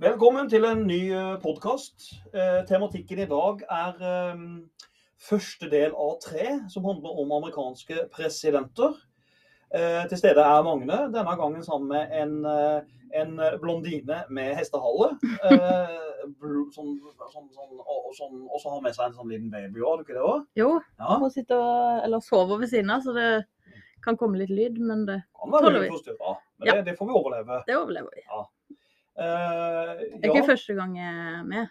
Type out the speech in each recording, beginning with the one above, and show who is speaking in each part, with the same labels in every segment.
Speaker 1: Velkommen til en ny podkast. Tematikken i dag er eh, første del av tre, som handler om amerikanske presidenter. Eh, Til stede er Magne, denne gangen sammen med en, eh, en blondine med hestehale. Som, og, og sånn, så har med seg en sånn liten baby òg, har du ikke det òg?
Speaker 2: Jo,
Speaker 1: Ja,
Speaker 2: hun sitter og, eller sover ved siden av, så det kan komme litt lyd, men det, tåler vi.
Speaker 1: forstyrra, men
Speaker 2: Ja.
Speaker 1: det, det får vi overleve.
Speaker 2: det overlever vi.
Speaker 1: Eh,
Speaker 2: Det er
Speaker 1: ja.
Speaker 2: ikke første gang jeg er med.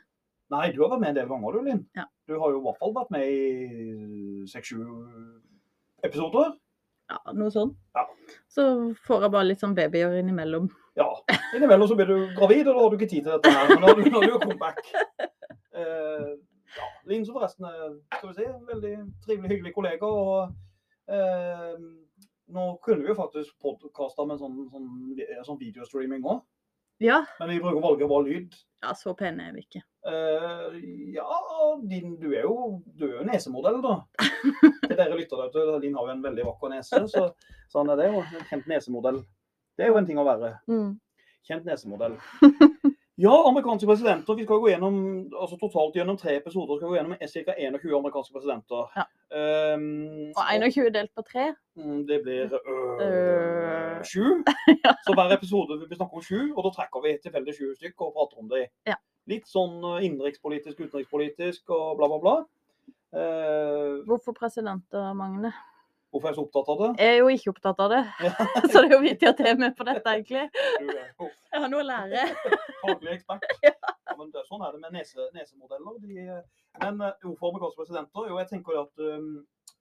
Speaker 1: Nei, du har vært med en del ganger, du, Linn.
Speaker 2: Ja.
Speaker 1: Du har jo i hvert fall vært med i seks-sju episoder.
Speaker 2: Ja, noe sånt.
Speaker 1: Ja.
Speaker 2: Så får jeg bare litt sånn babyer innimellom.
Speaker 1: Ja. Innimellom så blir du gravid, og da har du ikke tid til dette her. Men da har du, da har du comeback. Uh, ja. Linn som forresten er skal vi si, en veldig trivelig, hyggelig kollega. og eh, Nå kunne vi jo faktisk podkasta med sånn, sånn, sånn videostreaming òg,
Speaker 2: Ja,
Speaker 1: men vi bruker å valge bare lyd.
Speaker 2: ja så pene er vi ikke.
Speaker 1: Uh, ja, din, du er jo du er jo nesemodell, da. Til dere lytter der ute, din har jo en veldig vakker nese, så sånn er det jo. En kjent nesemodell. Det er jo en ting å være.
Speaker 2: Mm.
Speaker 1: Kjent nesemodell. Ja, amerikanske presidenter. Vi skal gå gjennom altså totalt gjennom tre episoder skal vi gå gjennom ca. 21 amerikanske presidenter.
Speaker 2: Ja.
Speaker 1: Um,
Speaker 2: Og 21 delt på tre.
Speaker 1: Mm, Det blir øh,
Speaker 2: Øh.
Speaker 1: sju. Så hver episode vil vi snakke om sju, og da trekker vi tilfeldig sju stykker og prater om dem.
Speaker 2: Ja.
Speaker 1: Litt sånn øh, innenrikspolitisk, utenrikspolitisk og bla, bla, bla. Uh,
Speaker 2: Hvorfor presidenter, Magne?
Speaker 1: Hvorfor er jeg så opptatt av det?
Speaker 2: Jeg er jo ikke opptatt av det,
Speaker 1: Ja,
Speaker 2: så det er jo vittig at jeg er med på dette, egentlig. Jeg har noe å lære.
Speaker 1: faglig ekspert. Ja, men det, sånn er det med nese, nesemodeller. De, eh, men uh, hvorfor amerikanske presidenter? Jo, jeg tenker jo at um,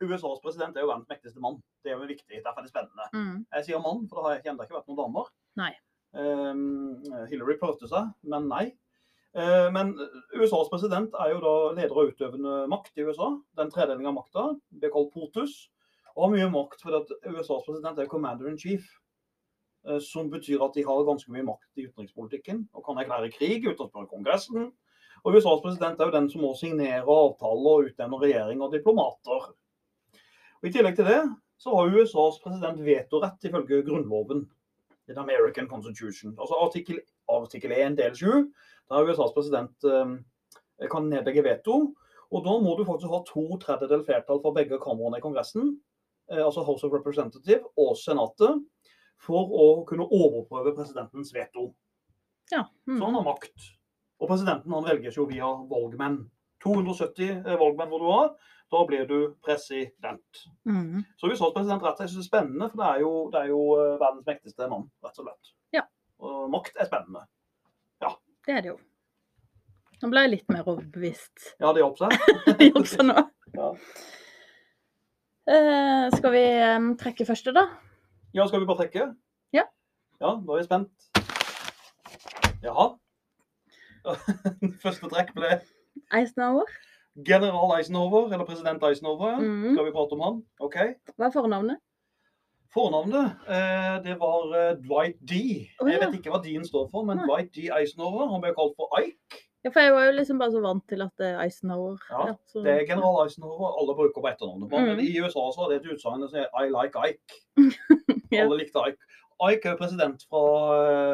Speaker 1: USAs president er jo verdens mektigste mann. Det er jo viktig. Derfor er det spennende.
Speaker 2: Mm.
Speaker 1: Jeg sier mann, for det har jeg ennå ikke vært noen damer.
Speaker 2: Nei.
Speaker 1: Um, Hillary prøvde seg, men nei. Eh, Men USAs president er jo da leder av utøvende makt i USA. Den tredelingen av makta blir kalt POTUS. Og har mye makt fordi at USAs president er commander in chief. eh, Som betyr at de har ganske mye makt i utenrikspolitikken og kan erklære krig uten å spørre Kongressen. Og USAs president er jo den som må signere avtaler og utnevne regjering og diplomater. Og I tillegg til det så har USAs president vetorett ifølge grunnloven. Den American Constitution. Altså artikkel, artikkel 1 del 7. Der USAs president eh, kan nedlegge veto. Og da må du faktisk ha to tredjedel flertall for begge kamrene i Kongressen, altså House of Representative og Senatet, for å kunne overprøve presidentens veto.
Speaker 2: Ja.
Speaker 1: Så
Speaker 2: Mm.
Speaker 1: han har makt. Og presidenten han velges jo via valgmenn. 270 valgmenn hvor du har. Da blir du president.
Speaker 2: Mm.
Speaker 1: Så USAs president rett og slett er spennende, for det er jo, det er jo eh, verdens mektigste mann, rett og slett.
Speaker 2: Ja.
Speaker 1: Og makt er spennende. Ja.
Speaker 2: Det er det jo. Nå ble jeg litt mer overbevist.
Speaker 1: Ja, det hjalp seg.
Speaker 2: det hjalp seg nå.
Speaker 1: Ja.
Speaker 2: Eh, skal vi um, trekke første, da?
Speaker 1: ja, skal vi bare trekke?
Speaker 2: Ja.
Speaker 1: Ja, da er jeg spent. Jaha. Første trekk ble
Speaker 2: Eisenhower.
Speaker 1: general Eisenhower, eller president Eisenhower. ja.
Speaker 2: Mhm.
Speaker 1: Skal vi prate om han? OK.
Speaker 2: Hva er fornavnet?
Speaker 1: Fornavnet, uh, det var uh, Dwight D.
Speaker 2: Å,
Speaker 1: Jeg vet ikke hva D-en står for, men
Speaker 2: Nei.
Speaker 1: Dwight D. Eisenhower. Han ble kalt for Ike.
Speaker 2: Ja, for jeg var jo liksom bare så vant til at det er Eisenhower.
Speaker 1: Ja,
Speaker 2: så-
Speaker 1: Det er general Eisenhower alle bruker på etternavnet. på, Men
Speaker 2: Mm.
Speaker 1: i USA så er det et utsagn som er 'I like Ike'.
Speaker 2: Ja.
Speaker 1: Alle likte Ike. Ike er jo president fra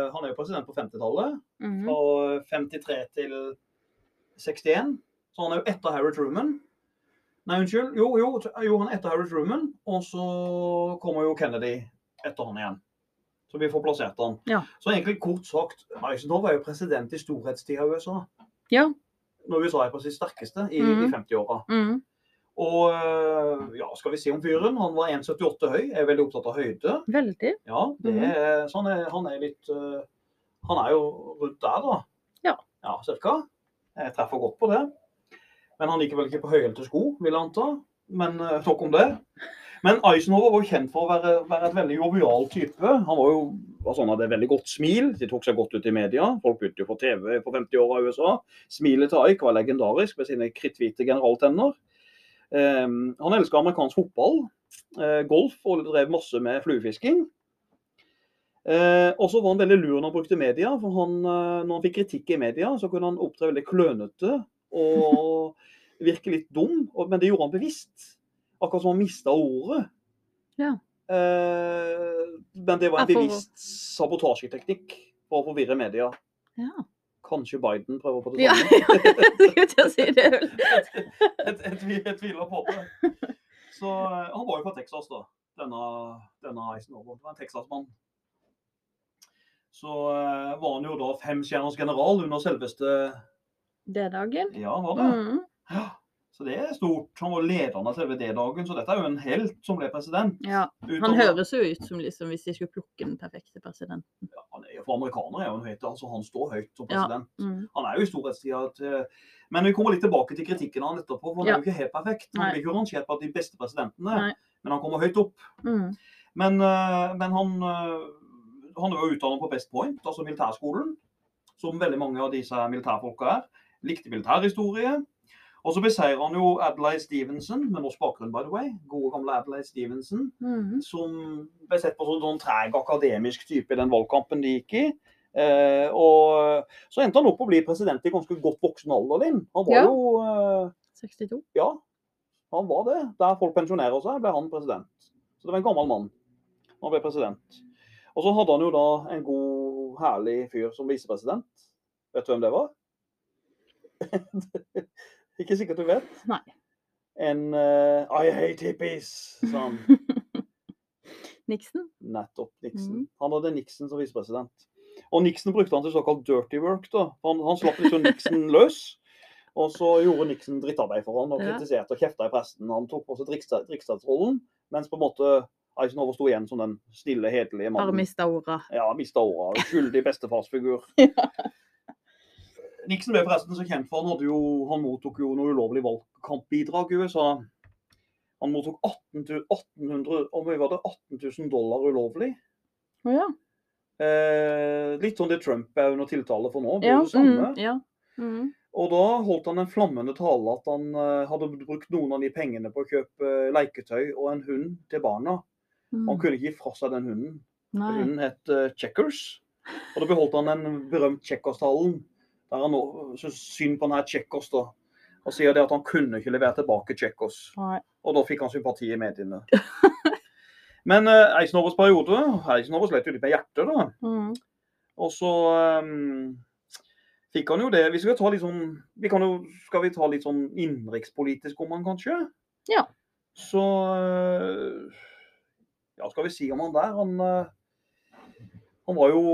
Speaker 1: eh, Han er jo president på 50-tallet.
Speaker 2: Mm.
Speaker 1: Fra 53 til 61. Så han er jo etter Harry Truman. Nei, unnskyld. Jo, jo, jo han er etter Harry Truman. Og så kommer jo Kennedy etter han igjen. Så vi får plassert han.
Speaker 2: Ja.
Speaker 1: Så egentlig kort sagt, Eisenhower er jo president i storhetstida i USA.
Speaker 2: Ja.
Speaker 1: Når USA er på sitt sterkeste i,
Speaker 2: mm.
Speaker 1: i 50-åra.
Speaker 2: Mhm.
Speaker 1: Og øh, ja, skal vi se om fyren. Han var 1,78 høy. Er veldig opptatt av høyde.
Speaker 2: Veldig.
Speaker 1: Ja, det
Speaker 2: Mhm.
Speaker 1: er, så han, er, han er litt øh, Han er jo rundt der, da.
Speaker 2: Ja.
Speaker 1: Ja, cirka. Jeg treffer godt på det. Men han liker vel ikke på høyhælte sko, vil jeg anta. Men øh, nok om det. Men Eisenhower var jo kjent for å være, være et veldig jovial type. Han var jo var sånn hadde veldig godt smil. De tok seg godt ut i media. Folk begynte jo på TV på 50 år av USA. Smilet til Ike var legendarisk med sine kritthvite generaltenner. Um, han elska amerikansk fotball, uh, golf og drev masse med fluefisking. Eh, og så var han veldig lur når han brukte media. for han, eh, Når han fikk kritikk i media, så kunne han opptre veldig klønete og virke litt dum. og- Men det gjorde han bevisst. Akkurat som han mista ordet.
Speaker 2: Ja.
Speaker 1: Eh, men det var en bevisst sabotasjeteknikk for å forvirre media.
Speaker 2: Ja.
Speaker 1: Kanskje Biden prøver på det
Speaker 2: Ja,
Speaker 1: ja
Speaker 2: jeg skulle til å si det.
Speaker 1: jeg tviler på det. Så eh, Han var jo fra Texas, da. Denne, denne Eisenhower. Det var en Texas-mann. Så eh, var han jo da femstjerners general under selveste
Speaker 2: D-dagen.
Speaker 1: Ja, var det?
Speaker 2: Mm.
Speaker 1: Ja. Så det er stort. Han var lederen av selve D-dagen, så dette er jo en helt som ble president.
Speaker 2: Ja. Han
Speaker 1: Utover-
Speaker 2: høres jo ut som liksom hvis de skulle plukke den perfekte presidenten.
Speaker 1: ja, han er jo For amerikanere er jo en høyt, altså han står høyt som
Speaker 2: Ja.
Speaker 1: president.
Speaker 2: Mm.
Speaker 1: Han er jo i storhetstida til Men vi kommer litt tilbake til kritikken av han etterpå, for han
Speaker 2: Ja.
Speaker 1: er jo ikke helt perfekt. Han
Speaker 2: Nei.
Speaker 1: blir ikke rangert blant de beste presidentene,
Speaker 2: Nei.
Speaker 1: men han kommer høyt opp.
Speaker 2: Mm.
Speaker 1: Men, eh, men han, eh, han er jo utdannet på Best Point, altså militærskolen, som veldig mange av disse militærfolka er. Likte militærhistorie. Og så beseirer han jo Adelaide Stevenson, med norsk bakgrunn, by the way. Gode, gamle Adelaide Stevenson.
Speaker 2: Mm.
Speaker 1: Som ble sett på som sånn treg akademisk type i den valgkampen de gikk i. Eh, og så endte han opp å bli president i ganske godt voksen alder, Linn. Han var
Speaker 2: Ja.
Speaker 1: jo eh,
Speaker 2: 62.
Speaker 1: Ja, han var det. Der folk pensjonerer seg, ble han president. Så det var en gammel mann. Han ble president. Og så hadde han jo da en god, herlig fyr som visepresident. Vet du hvem det var? Ikke sikkert du vet?
Speaker 2: Nei.
Speaker 1: En uh, I hate hippies, sa han.
Speaker 2: Nixon.
Speaker 1: Nettopp Nixon.
Speaker 2: Mm.
Speaker 1: Han hadde Nixon som visepresident. Og Nixon brukte han til såkalt dirty work. da. Han, han slapp liksom Nixon løs. Og så gjorde Nixon drittarbeid for han og kritiserte og kjefta i presten. Han tok på seg riksdagsrollen, mens på en måte Eisenhower sto igjen som den snille, hederlige
Speaker 2: Bare
Speaker 1: mannen.
Speaker 2: mista orda.
Speaker 1: Ja, mista åra. Skyldig bestefarsfigur. Nixon ble forresten så kjent for han hadde jo, han mottok jo noe ulovlig valgkampbidrag i USA. Han mottok 18 000 1800, om vi var det 18 000 dollar ulovlig.
Speaker 2: Oh, ja.
Speaker 1: Eh, litt sånn det Trump er under tiltale for nå.
Speaker 2: Ja. Mm, ja. Mm.
Speaker 1: Og da holdt han en flammende tale at han eh, hadde brukt noen av de pengene på å kjøpe eh, leketøy og en hund til barna.
Speaker 2: Mm.
Speaker 1: Han kunne ikke gi fra seg den hunden.
Speaker 2: Nei.
Speaker 1: Hunden het uh, Checkers. Og da beholdt han den berømt Checkers-talen. Der han syns synd på denne Tsjekkos da. Og sier det at han kunne ikke levere tilbake
Speaker 2: Tsjekkos.
Speaker 1: Og da fikk han sympati i mediene. Men uh, Eisenhowers periode Eisenhower slet jo litt med hjertet, da.
Speaker 2: Mm.
Speaker 1: Og så um, fikk han jo det Vi skal ta litt sånn vi kan jo, Skal vi ta litt sånn innenrikspolitisk om han, kanskje?
Speaker 2: Ja.
Speaker 1: Så eh, Ja, skal vi si om han der? Han, eh, han var jo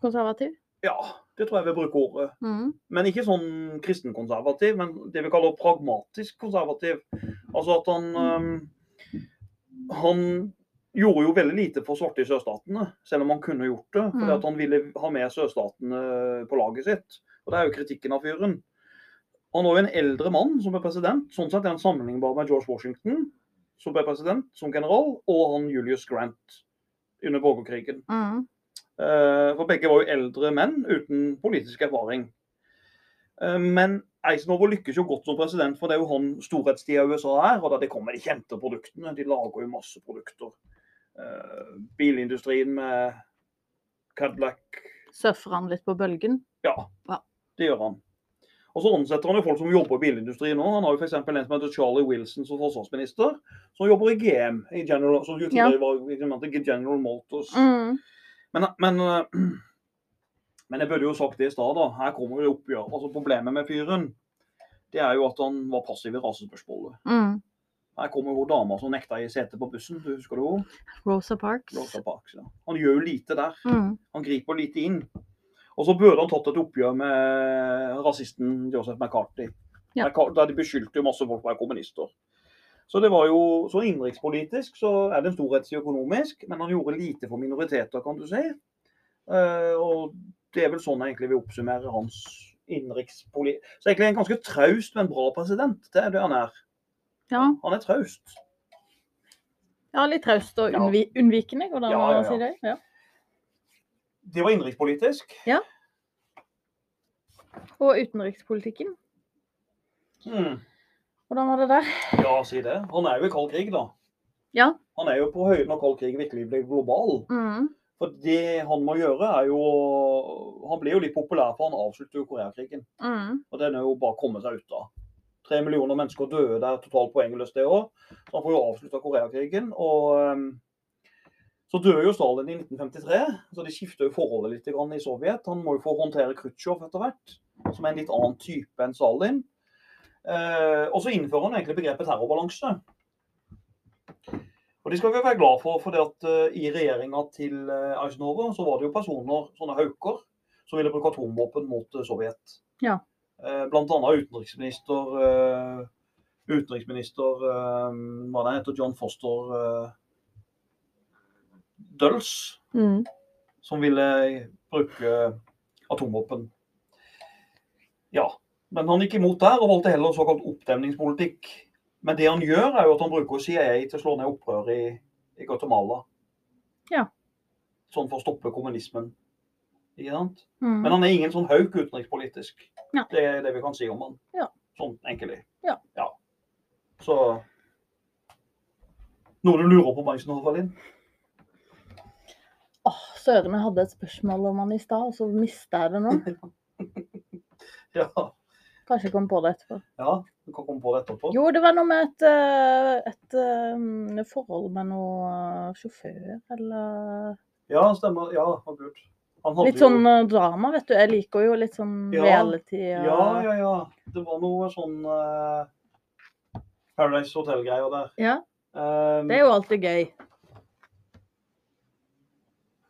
Speaker 2: Konservativ.
Speaker 1: Ja, det tror jeg vil bruke ordet.
Speaker 2: Mm.
Speaker 1: Men ikke sånn kristenkonservativ, men det vi kaller pragmatisk konservativ. Altså at han um, Han gjorde jo veldig lite for svarte i sørstatene, selv om han kunne gjort det. Fordi
Speaker 2: Mm.
Speaker 1: at han ville ha med sørstatene på laget sitt. Og det er jo kritikken av fyren. Han var jo en eldre mann som ble president. Sånn sett er han sammenlignbar med George Washington, som ble president som general, og han Julius Grant under borgerkrigen.
Speaker 2: Mm.
Speaker 1: Eh, For begge var jo eldre menn uten politisk erfaring. Eh, Men Eisenhower lykkes jo godt som president, for det er jo han storhetstida USA er. Og da det kommer de kjente produktene. De lager jo masse produkter. Eh, Bilindustrien med Cadillac
Speaker 2: Surfer han litt på bølgen?
Speaker 1: Ja, det gjør han. Og så ansetter han jo folk som jobber i bilindustrien nå. Han har jo f.eks. en som heter Charlie Wilson som forsvarsminister, som jobber i GM, i General, som
Speaker 2: Ja.
Speaker 1: var General Motors.
Speaker 2: Mm.
Speaker 1: Men, men, eh, men jeg burde jo sagt det i stad, da. Her kommer det oppgjør. Altså Problemet med fyren, det er jo at han var passiv i rasespørsmålet.
Speaker 2: Mm.
Speaker 1: Her kommer jo dama som nekta i setet på bussen, du husker du henne?
Speaker 2: Rosa Parks.
Speaker 1: Rosa Parks. Ja. Han gjør jo lite der.
Speaker 2: Mm.
Speaker 1: Han griper lite inn. Og så burde han tatt et oppgjør med rasisten Joseph McCarthy.
Speaker 2: Ja.
Speaker 1: Der de beskyldte jo masse folk for å være kommunister. Så det var jo, så innenrikspolitisk så er det en storhetstid økonomisk, men han gjorde lite for minoriteter, kan du si. Eh, og det er vel sånn jeg egentlig vil oppsummere hans innenrikspolitikk. Så egentlig en ganske traust, men bra president. Det er det han er.
Speaker 2: Ja.
Speaker 1: Han er traust.
Speaker 2: ja, litt traust og
Speaker 1: Ja.
Speaker 2: unnvi unnvikende, går det an
Speaker 1: Ja,
Speaker 2: å
Speaker 1: ja, ja.
Speaker 2: si det? Ja.
Speaker 1: Det var innenrikspolitisk.
Speaker 2: Og utenrikspolitikken.
Speaker 1: Hmm.
Speaker 2: Hvordan var det der?
Speaker 1: Ja, si det. Han er jo i kald krig, da.
Speaker 2: Ja.
Speaker 1: Han er jo på høyden når kald krig virkelig blir global.
Speaker 2: Mm.
Speaker 1: For det han må gjøre, er jo Han blir jo litt populær, for han avslutter jo Koreakrigen.
Speaker 2: Mm.
Speaker 1: Og den er jo bare å komme seg ut av. Tre millioner mennesker døde der totalt poengløst det år. Så han får jo avslutta Koreakrigen. Og ehm, Så dør jo Stalin i 1953, så de skifter jo forholdet litt grann i Sovjet. Han må jo få håndtere Khrusjtsjov etter hvert, som er en litt annen type enn Stalin. Eh, og så innfører han egentlig begrepet terrorbalanse. Og Det skal vi være glad for, for at eh, i regjeringa til eh, Eisenhower så var det jo personer, sånne hauker, som ville bruke atomvåpen mot Sovjet.
Speaker 2: Ja.
Speaker 1: Bl.a. utenriksminister utenriksminister hva det heter, John Foster Dulles,
Speaker 2: Mm.
Speaker 1: som ville bruke atomvåpen. Ja, men han gikk imot der og valgte heller såkalt oppdemningspolitikk. Men det han gjør, er jo at han bruker CIA til å slå ned opprør i, i Guatemala.
Speaker 2: Ja.
Speaker 1: Sånn for å stoppe kommunismen. Ikke sant?
Speaker 2: Mm.
Speaker 1: Men han er ingen sånn hauk utenrikspolitisk.
Speaker 2: Ja.
Speaker 1: Det er det vi kan si om han.
Speaker 2: Ja.
Speaker 1: Sånn enkelt.
Speaker 2: Ja. ja.
Speaker 1: Så Noe du lurer på, Magnus Norvalin?
Speaker 2: Åh, Søren, jeg hadde et spørsmål om han i stad, og så mista jeg det nå.
Speaker 1: Ja.
Speaker 2: Kanskje jeg kom på det etterpå.
Speaker 1: ja, du kan komme på det etterpå.
Speaker 2: Jo, det var noe med et, et, et eh, forhold med noe eh, sjåfør, eller
Speaker 1: Ja, stemmer. Ja, han hadde
Speaker 2: Litt sånn jo... drama, vet du. Jeg liker jo litt sånn
Speaker 1: Ja.
Speaker 2: reality. og-
Speaker 1: Ja, ja, ja. Det var noe sånn uh, Paradise Hotel-greier der.
Speaker 2: Ja,
Speaker 1: Um,
Speaker 2: Det er jo alltid gøy.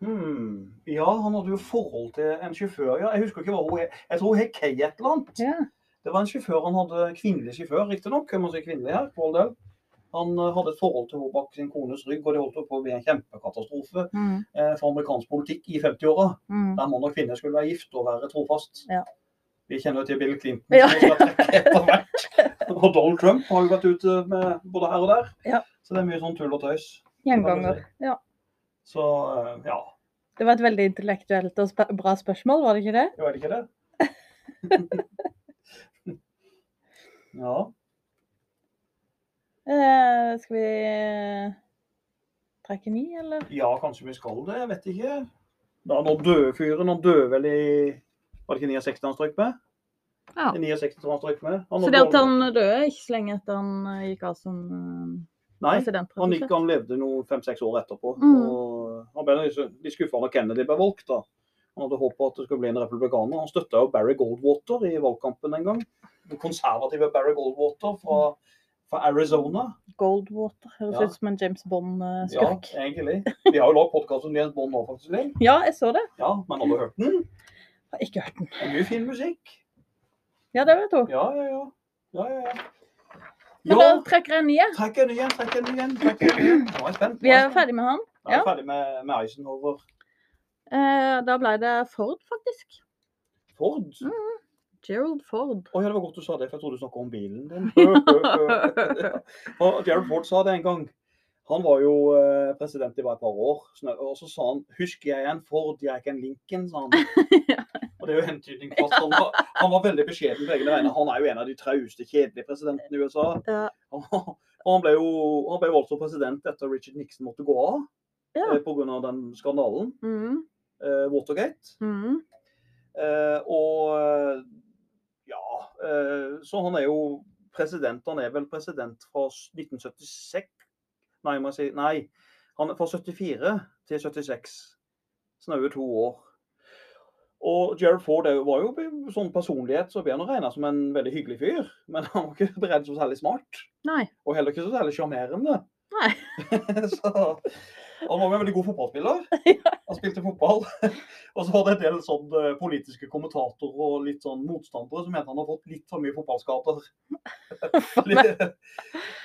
Speaker 1: hmm, ja, han hadde jo forhold til en sjåfør. Ja. Jeg husker ikke hva hun er. Jeg tror hun het Kay et eller annet.
Speaker 2: Ja.
Speaker 1: Det var en sjåfør han hadde kvinnelig sjåfør, riktignok. Jeg må si kvinnelig her. Han eh, hadde et forhold til henne bak sin kones rygg, og det holdt på å bli en kjempekatastrofe
Speaker 2: Mm,
Speaker 1: eh, for amerikansk politikk i 50-åra.
Speaker 2: mm.
Speaker 1: Der mann og kvinne skulle være gift og være trofast.
Speaker 2: Ja.
Speaker 1: Vi kjenner jo til Bill Clinton,
Speaker 2: Ja.
Speaker 1: som skal trekke etter hvert. Og Donald Trump har jo vært ute med både her og der.
Speaker 2: Ja.
Speaker 1: Så det er mye sånn tull og tøys.
Speaker 2: Gjenganger. Ja.
Speaker 1: Så eh, ja,
Speaker 2: Det var et veldig intellektuelt og sp bra spørsmål, var det ikke det?
Speaker 1: jo er det ikke det? ja.
Speaker 2: Eh, skal vi trekke ni, eller?
Speaker 1: ja, kanskje vi skal det. Jeg vet ikke. Da, nå døde fyren. Han døde vel i Var det ikke 69 han strøk med?
Speaker 2: Ja.
Speaker 1: I 69 han strøk med. Han
Speaker 2: Så det at han døde ikke så lenge etter han eh, gikk av som eh,
Speaker 1: Nei, Han, gikk, han levde fem-seks år etterpå.
Speaker 2: Mm.
Speaker 1: og Han ble litt skuffa når Kennedy ble valgt. da. Han hadde håpet at det skulle bli en republikaner. Han støtta jo Barry Goldwater i valgkampen en gang. Den konservative Barry Goldwater fra, fra Arizona.
Speaker 2: Goldwater høres
Speaker 1: Ja.
Speaker 2: ut som en James Bond-skurk.
Speaker 1: egentlig. Vi har jo lagd podkast om James Bond nå, faktisk.
Speaker 2: Ja, jeg så det.
Speaker 1: Ja, men har du hørt den?
Speaker 2: Jeg har ikke hørt den.
Speaker 1: Det er mye fin musikk.
Speaker 2: Ja, det vet du.
Speaker 1: Ja, ja, ja. ja, ja, ja.
Speaker 2: Men
Speaker 1: Ja,
Speaker 2: da trekker jeg
Speaker 1: en ny en, trekk en ny en. trekk en ny en. Nå er jeg spent.
Speaker 2: Vi er ferdig med han.
Speaker 1: Nå er jeg ferdig med, med Eisenhower.
Speaker 2: Eh, da ble det Ford, faktisk.
Speaker 1: Ford.
Speaker 2: Gerald Ford.
Speaker 1: Å ja, det var godt du sa det, for jeg trodde du snakka om bilen din. Gerald Ford sa det en gang. Han var jo eh, president i bare et par år. Og så sa han 'Husker jeg en Ford, jeg er ikke en Lincoln', sa han. Og det er jo hentydning for at han var, han var veldig beskjeden på egne vegne. Han er jo en av de trauste, kjedelige presidentene i USA.
Speaker 2: Ja.
Speaker 1: Og han ble jo han ble som president etter Richard Nixon måtte gå av
Speaker 2: Ja.
Speaker 1: eh, pga. den skandalen.
Speaker 2: Mm,
Speaker 1: eh, Watergate.
Speaker 2: mm.
Speaker 1: Eh, og ja eh, Så han er jo president. Han er vel president fra 1976 Nei, må jeg si Nei. Han er fra 74 til 76. Snaue to år. Og Gerald Ford var jo sånn personlighet så blir han regna som en veldig hyggelig fyr. Men han var ikke beredt så særlig smart.
Speaker 2: Nei.
Speaker 1: Og heller ikke så særlig sjarmerende.
Speaker 2: Nei.
Speaker 1: så han var en veldig god fotballspiller. Han spilte fotball. og så var det en del sånn eh, politiske kommentatorer og litt sånn motstandere som mente han har fått litt for mye fotballskader.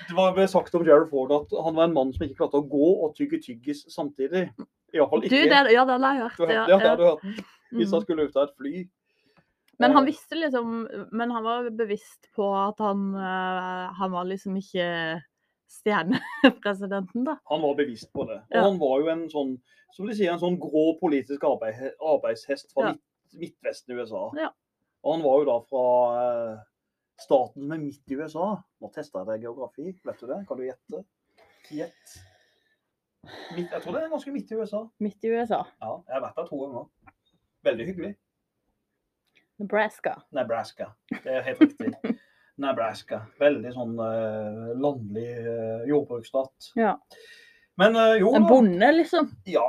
Speaker 1: Det var sagt om Gerald Ford at han var en mann som ikke klarte å gå og tygge tyggis samtidig. Iallfall
Speaker 2: Du, det, ja, det har jeg hørt. Ja,
Speaker 1: det
Speaker 2: har
Speaker 1: du hørt. Hvis han
Speaker 2: Mm.
Speaker 1: skulle ut av et fly.
Speaker 2: Men han
Speaker 1: Eh,
Speaker 2: visste liksom Men han var bevisst på at han eh, Han var liksom ikke stjernepresidenten, da.
Speaker 1: Han var bevisst på det. Og
Speaker 2: Ja.
Speaker 1: han var jo en sånn som de sier, en sånn grå politisk arbeid, arbeidshest fra
Speaker 2: Ja.
Speaker 1: Midtvesten i USA.
Speaker 2: Ja.
Speaker 1: Og han var jo da fra eh, staten som er midt i USA. Nå tester jeg deg geografi, vet du det? Kan du gjette? Gjett. Midt, jeg tror det er ganske midt i USA.
Speaker 2: Midt i USA.
Speaker 1: Ja, jeg har vært der to ganger. Veldig hyggelig.
Speaker 2: Nebraska.
Speaker 1: Nebraska. Det er helt riktig. Nebraska. Veldig sånn eh, landlig eh, jordbruksstat.
Speaker 2: Ja.
Speaker 1: Men eh, jo
Speaker 2: En
Speaker 1: da.
Speaker 2: bonde, liksom.
Speaker 1: Ja,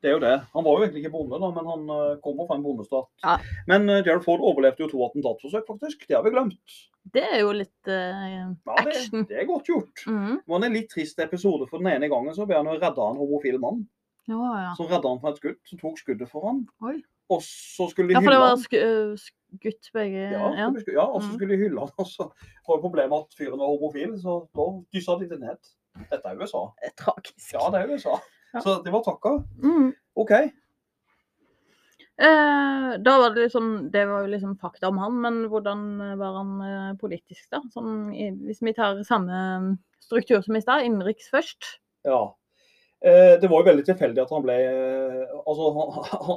Speaker 1: det er jo det. Han var jo egentlig ikke bonde, da, men han eh, kommer fra en bondestat.
Speaker 2: Ja.
Speaker 1: Men uh, Gerald Ford overlevde jo to attentatforsøk, faktisk. Det har vi glemt.
Speaker 2: Det er jo litt eh,
Speaker 1: Ja, det,
Speaker 2: action.
Speaker 1: det er godt gjort.
Speaker 2: Mhm.
Speaker 1: Det var en litt trist episode, for den ene gangen så ble han jo redda av en homofil mann.
Speaker 2: Ja, ja.
Speaker 1: Som redda han fra et skudd, som tok skuddet for han.
Speaker 2: Oi.
Speaker 1: Og så skulle de hylle han.
Speaker 2: ja, for det var
Speaker 1: han.
Speaker 2: øh, skutt begge
Speaker 1: Ja,
Speaker 2: Ja.
Speaker 1: ja, og så
Speaker 2: Mm.
Speaker 1: skulle de hylle han. Og så var problemet at fyren var homofil, så da dyssa de det ned. Dette er USA.
Speaker 2: Det er Tragisk.
Speaker 1: Ja, det er USA.
Speaker 2: Ja.
Speaker 1: Så det var takka.
Speaker 2: Mm.
Speaker 1: OK.
Speaker 2: Eh, da var det liksom Det var jo liksom fakta om han, men hvordan var han eh, politisk, da? Sånn, hvis vi tar samme struktur som i stad, innenriks først.
Speaker 1: Ja. Eh, Det var jo veldig tilfeldig at han ble eh, altså Han,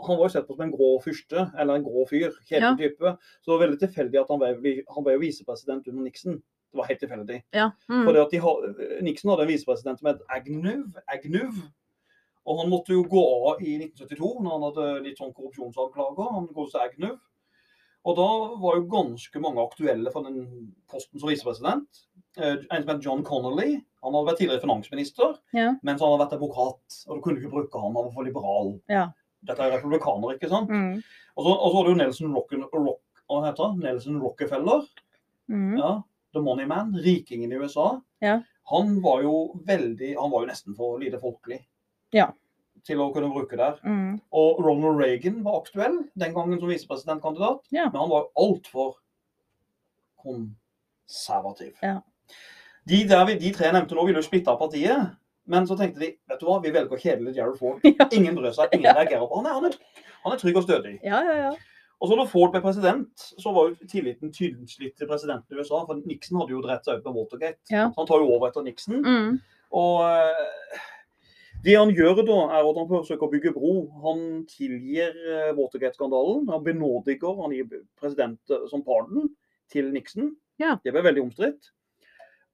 Speaker 1: han, var jo sett på som en grå fyrste, eller en grå fyr. Kjedelig type. Så det var veldig tilfeldig at han ble, han ble visepresident under Nixon. Det var helt tilfeldig.
Speaker 2: Ja. Mm.
Speaker 1: Fordi at de Nixon hadde en visepresident som het Agnew. Agnew. Og han måtte jo gå av i 1972 når han hadde litt sånn korrupsjonsanklager. Han godeste Agnew. Og da var jo ganske mange aktuelle for den posten som visepresident. Eh, En som het John Connolly. Han hadde vært tidligere finansminister,
Speaker 2: Ja.
Speaker 1: mens han hadde vært advokat. Og du kunne ikke bruke han, han var for liberal.
Speaker 2: Ja.
Speaker 1: Dette er republikaner, ikke sant?
Speaker 2: Mm.
Speaker 1: Og så, og så det jo Nelson, Rock, Rock, heter? Nelson Rockefeller.
Speaker 2: Mm.
Speaker 1: Ja, The Money Man, rikingen i USA.
Speaker 2: Ja.
Speaker 1: Han var jo veldig Han var jo nesten for lite folkelig
Speaker 2: Ja.
Speaker 1: til å kunne bruke der.
Speaker 2: Mm.
Speaker 1: Og Ronald Reagan var aktuell den gangen som visepresidentkandidat,
Speaker 2: Ja.
Speaker 1: men han var altfor konservativ.
Speaker 2: Ja.
Speaker 1: De, der, vi- de tre nevnte nå, ville jo splitte partiet. Men så tenkte de vet du hva, vi velger å kjedele Gerald Ford.
Speaker 2: Ja.
Speaker 1: Ingen bryr seg, ingen reagerer på han. er- Han er, han er trygg og stødig.
Speaker 2: ja, ja, ja.
Speaker 1: Og så når Ford ble president, så var jo tilliten tynnslitt til presidenten i USA. For Nixon hadde jo drept seg ut med Watergate.
Speaker 2: Ja.
Speaker 1: Så han tar jo over etter Nixon.
Speaker 2: Mm.
Speaker 1: Og eh, det han gjør da, er at han forsøker å bygge bro. Han tilgir eh, Watergate-skandalen. Han benådiger, han gir president eh, som pardon til Nixon.
Speaker 2: Ja.
Speaker 1: Det ble veldig omstridt.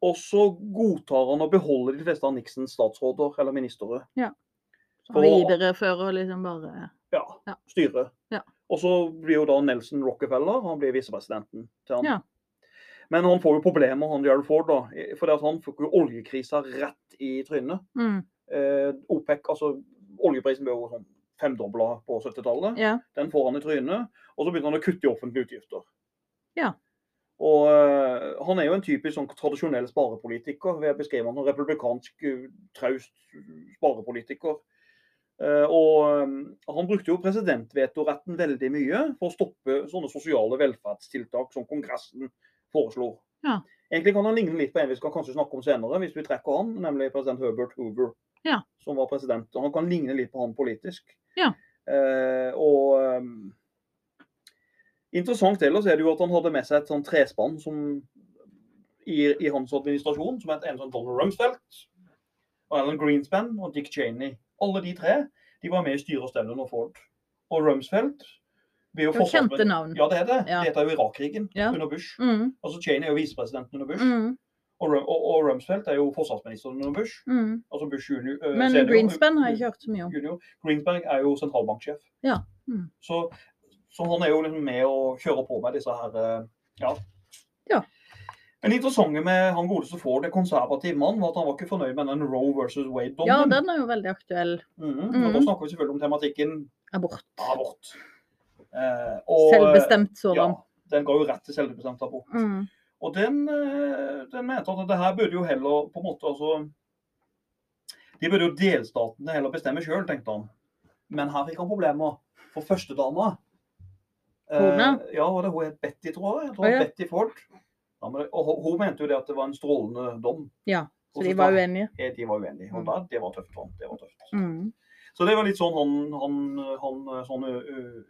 Speaker 1: Og så godtar han og beholder de fleste av Nixons statsråder eller ministre.
Speaker 2: Så
Speaker 1: Og-
Speaker 2: viderefører liksom bare
Speaker 1: Ja,
Speaker 2: Ja.
Speaker 1: styret.
Speaker 2: Ja.
Speaker 1: Og så blir jo da Nelson Rockefeller han blir visepresidenten til han.
Speaker 2: Ja.
Speaker 1: Men han får jo problemer, han Gerald Ford, da. For han fikk jo oljekrisa rett i trynet.
Speaker 2: mm.
Speaker 1: Eh, OPEC, altså oljeprisen ble jo sånn femdobla på 70-tallet.
Speaker 2: Ja.
Speaker 1: Den får han i trynet. Og så begynner han å kutte i offentlige utgifter.
Speaker 2: Ja.
Speaker 1: Og eh, han er jo en typisk sånn tradisjonell sparepolitiker. Vil jeg beskrive han som republikansk, eh, traust sparepolitiker. Eh, og eh, han brukte jo presidentvetoretten veldig mye for å stoppe sånne sosiale velferdstiltak som Kongressen foreslo.
Speaker 2: Ja.
Speaker 1: Egentlig kan han ligne litt på en vi skal kanskje snakke om senere, hvis vi trekker han, nemlig president Herbert Hoover,
Speaker 2: Ja.
Speaker 1: som var president. Og han kan ligne litt på han politisk.
Speaker 2: Ja.
Speaker 1: Og interessant ellers er det jo at han hadde med seg et sånn trespann som i, i hans administrasjon, som het en sånn Donald Rumsfeld, og Alan Greenspan og Dick Cheney. Alle de tre de var med i styre og stell under Ford. Og Rumsfeld ble jo
Speaker 2: kjente navn.
Speaker 1: Ja, det er det.
Speaker 2: Ja.
Speaker 1: Det heter jo Irak-krigen
Speaker 2: Ja.
Speaker 1: under Bush.
Speaker 2: Mm.
Speaker 1: Altså Cheney er jo visepresidenten under Bush.
Speaker 2: Mm.
Speaker 1: Og, og, og Rumsfeld er jo forsvarsministeren under Bush.
Speaker 2: Mm.
Speaker 1: Altså Bush junior. uh,
Speaker 2: Men
Speaker 1: senior.
Speaker 2: Greenspan har jeg ikke hørt så mye om.
Speaker 1: Junior. Greenspan er jo sentralbanksjef.
Speaker 2: Ja.
Speaker 1: Så, så han er jo liksom med å kjøre på med disse her eh, Ja.
Speaker 2: Ja.
Speaker 1: Men det interessante med han godeste Ford, en konservativ mann, var at han var ikke fornøyd med den Roe versus Wade-dommen.
Speaker 2: Ja, den er jo veldig aktuell.
Speaker 1: Mhm.
Speaker 2: Mhm.
Speaker 1: Og da snakker vi selvfølgelig om tematikken
Speaker 2: Abort.
Speaker 1: abort. Eh, og,
Speaker 2: Selvbestemt
Speaker 1: Ja, den ga jo rett til selvbestemt abort.
Speaker 2: Mm.
Speaker 1: Og den, eh, den mente at det her burde jo heller på en måte altså De burde jo delstatene heller bestemme sjøl, tenkte han. Men her fikk han problemer. For førstedama
Speaker 2: Kona?
Speaker 1: Eh, ja, var det hun het Betty, tror jeg. jeg tror
Speaker 2: oh, ja.
Speaker 1: Betty Ford. Ja, men, og hun- hun mente jo det at det var en strålende dom.
Speaker 2: Ja, Så de var uenige.
Speaker 1: Ja, De var uenige. Og
Speaker 2: Mm.
Speaker 1: da, det var tøft. Det var tøft.
Speaker 2: Mm.
Speaker 1: Så det var litt sånn han, han, han sånn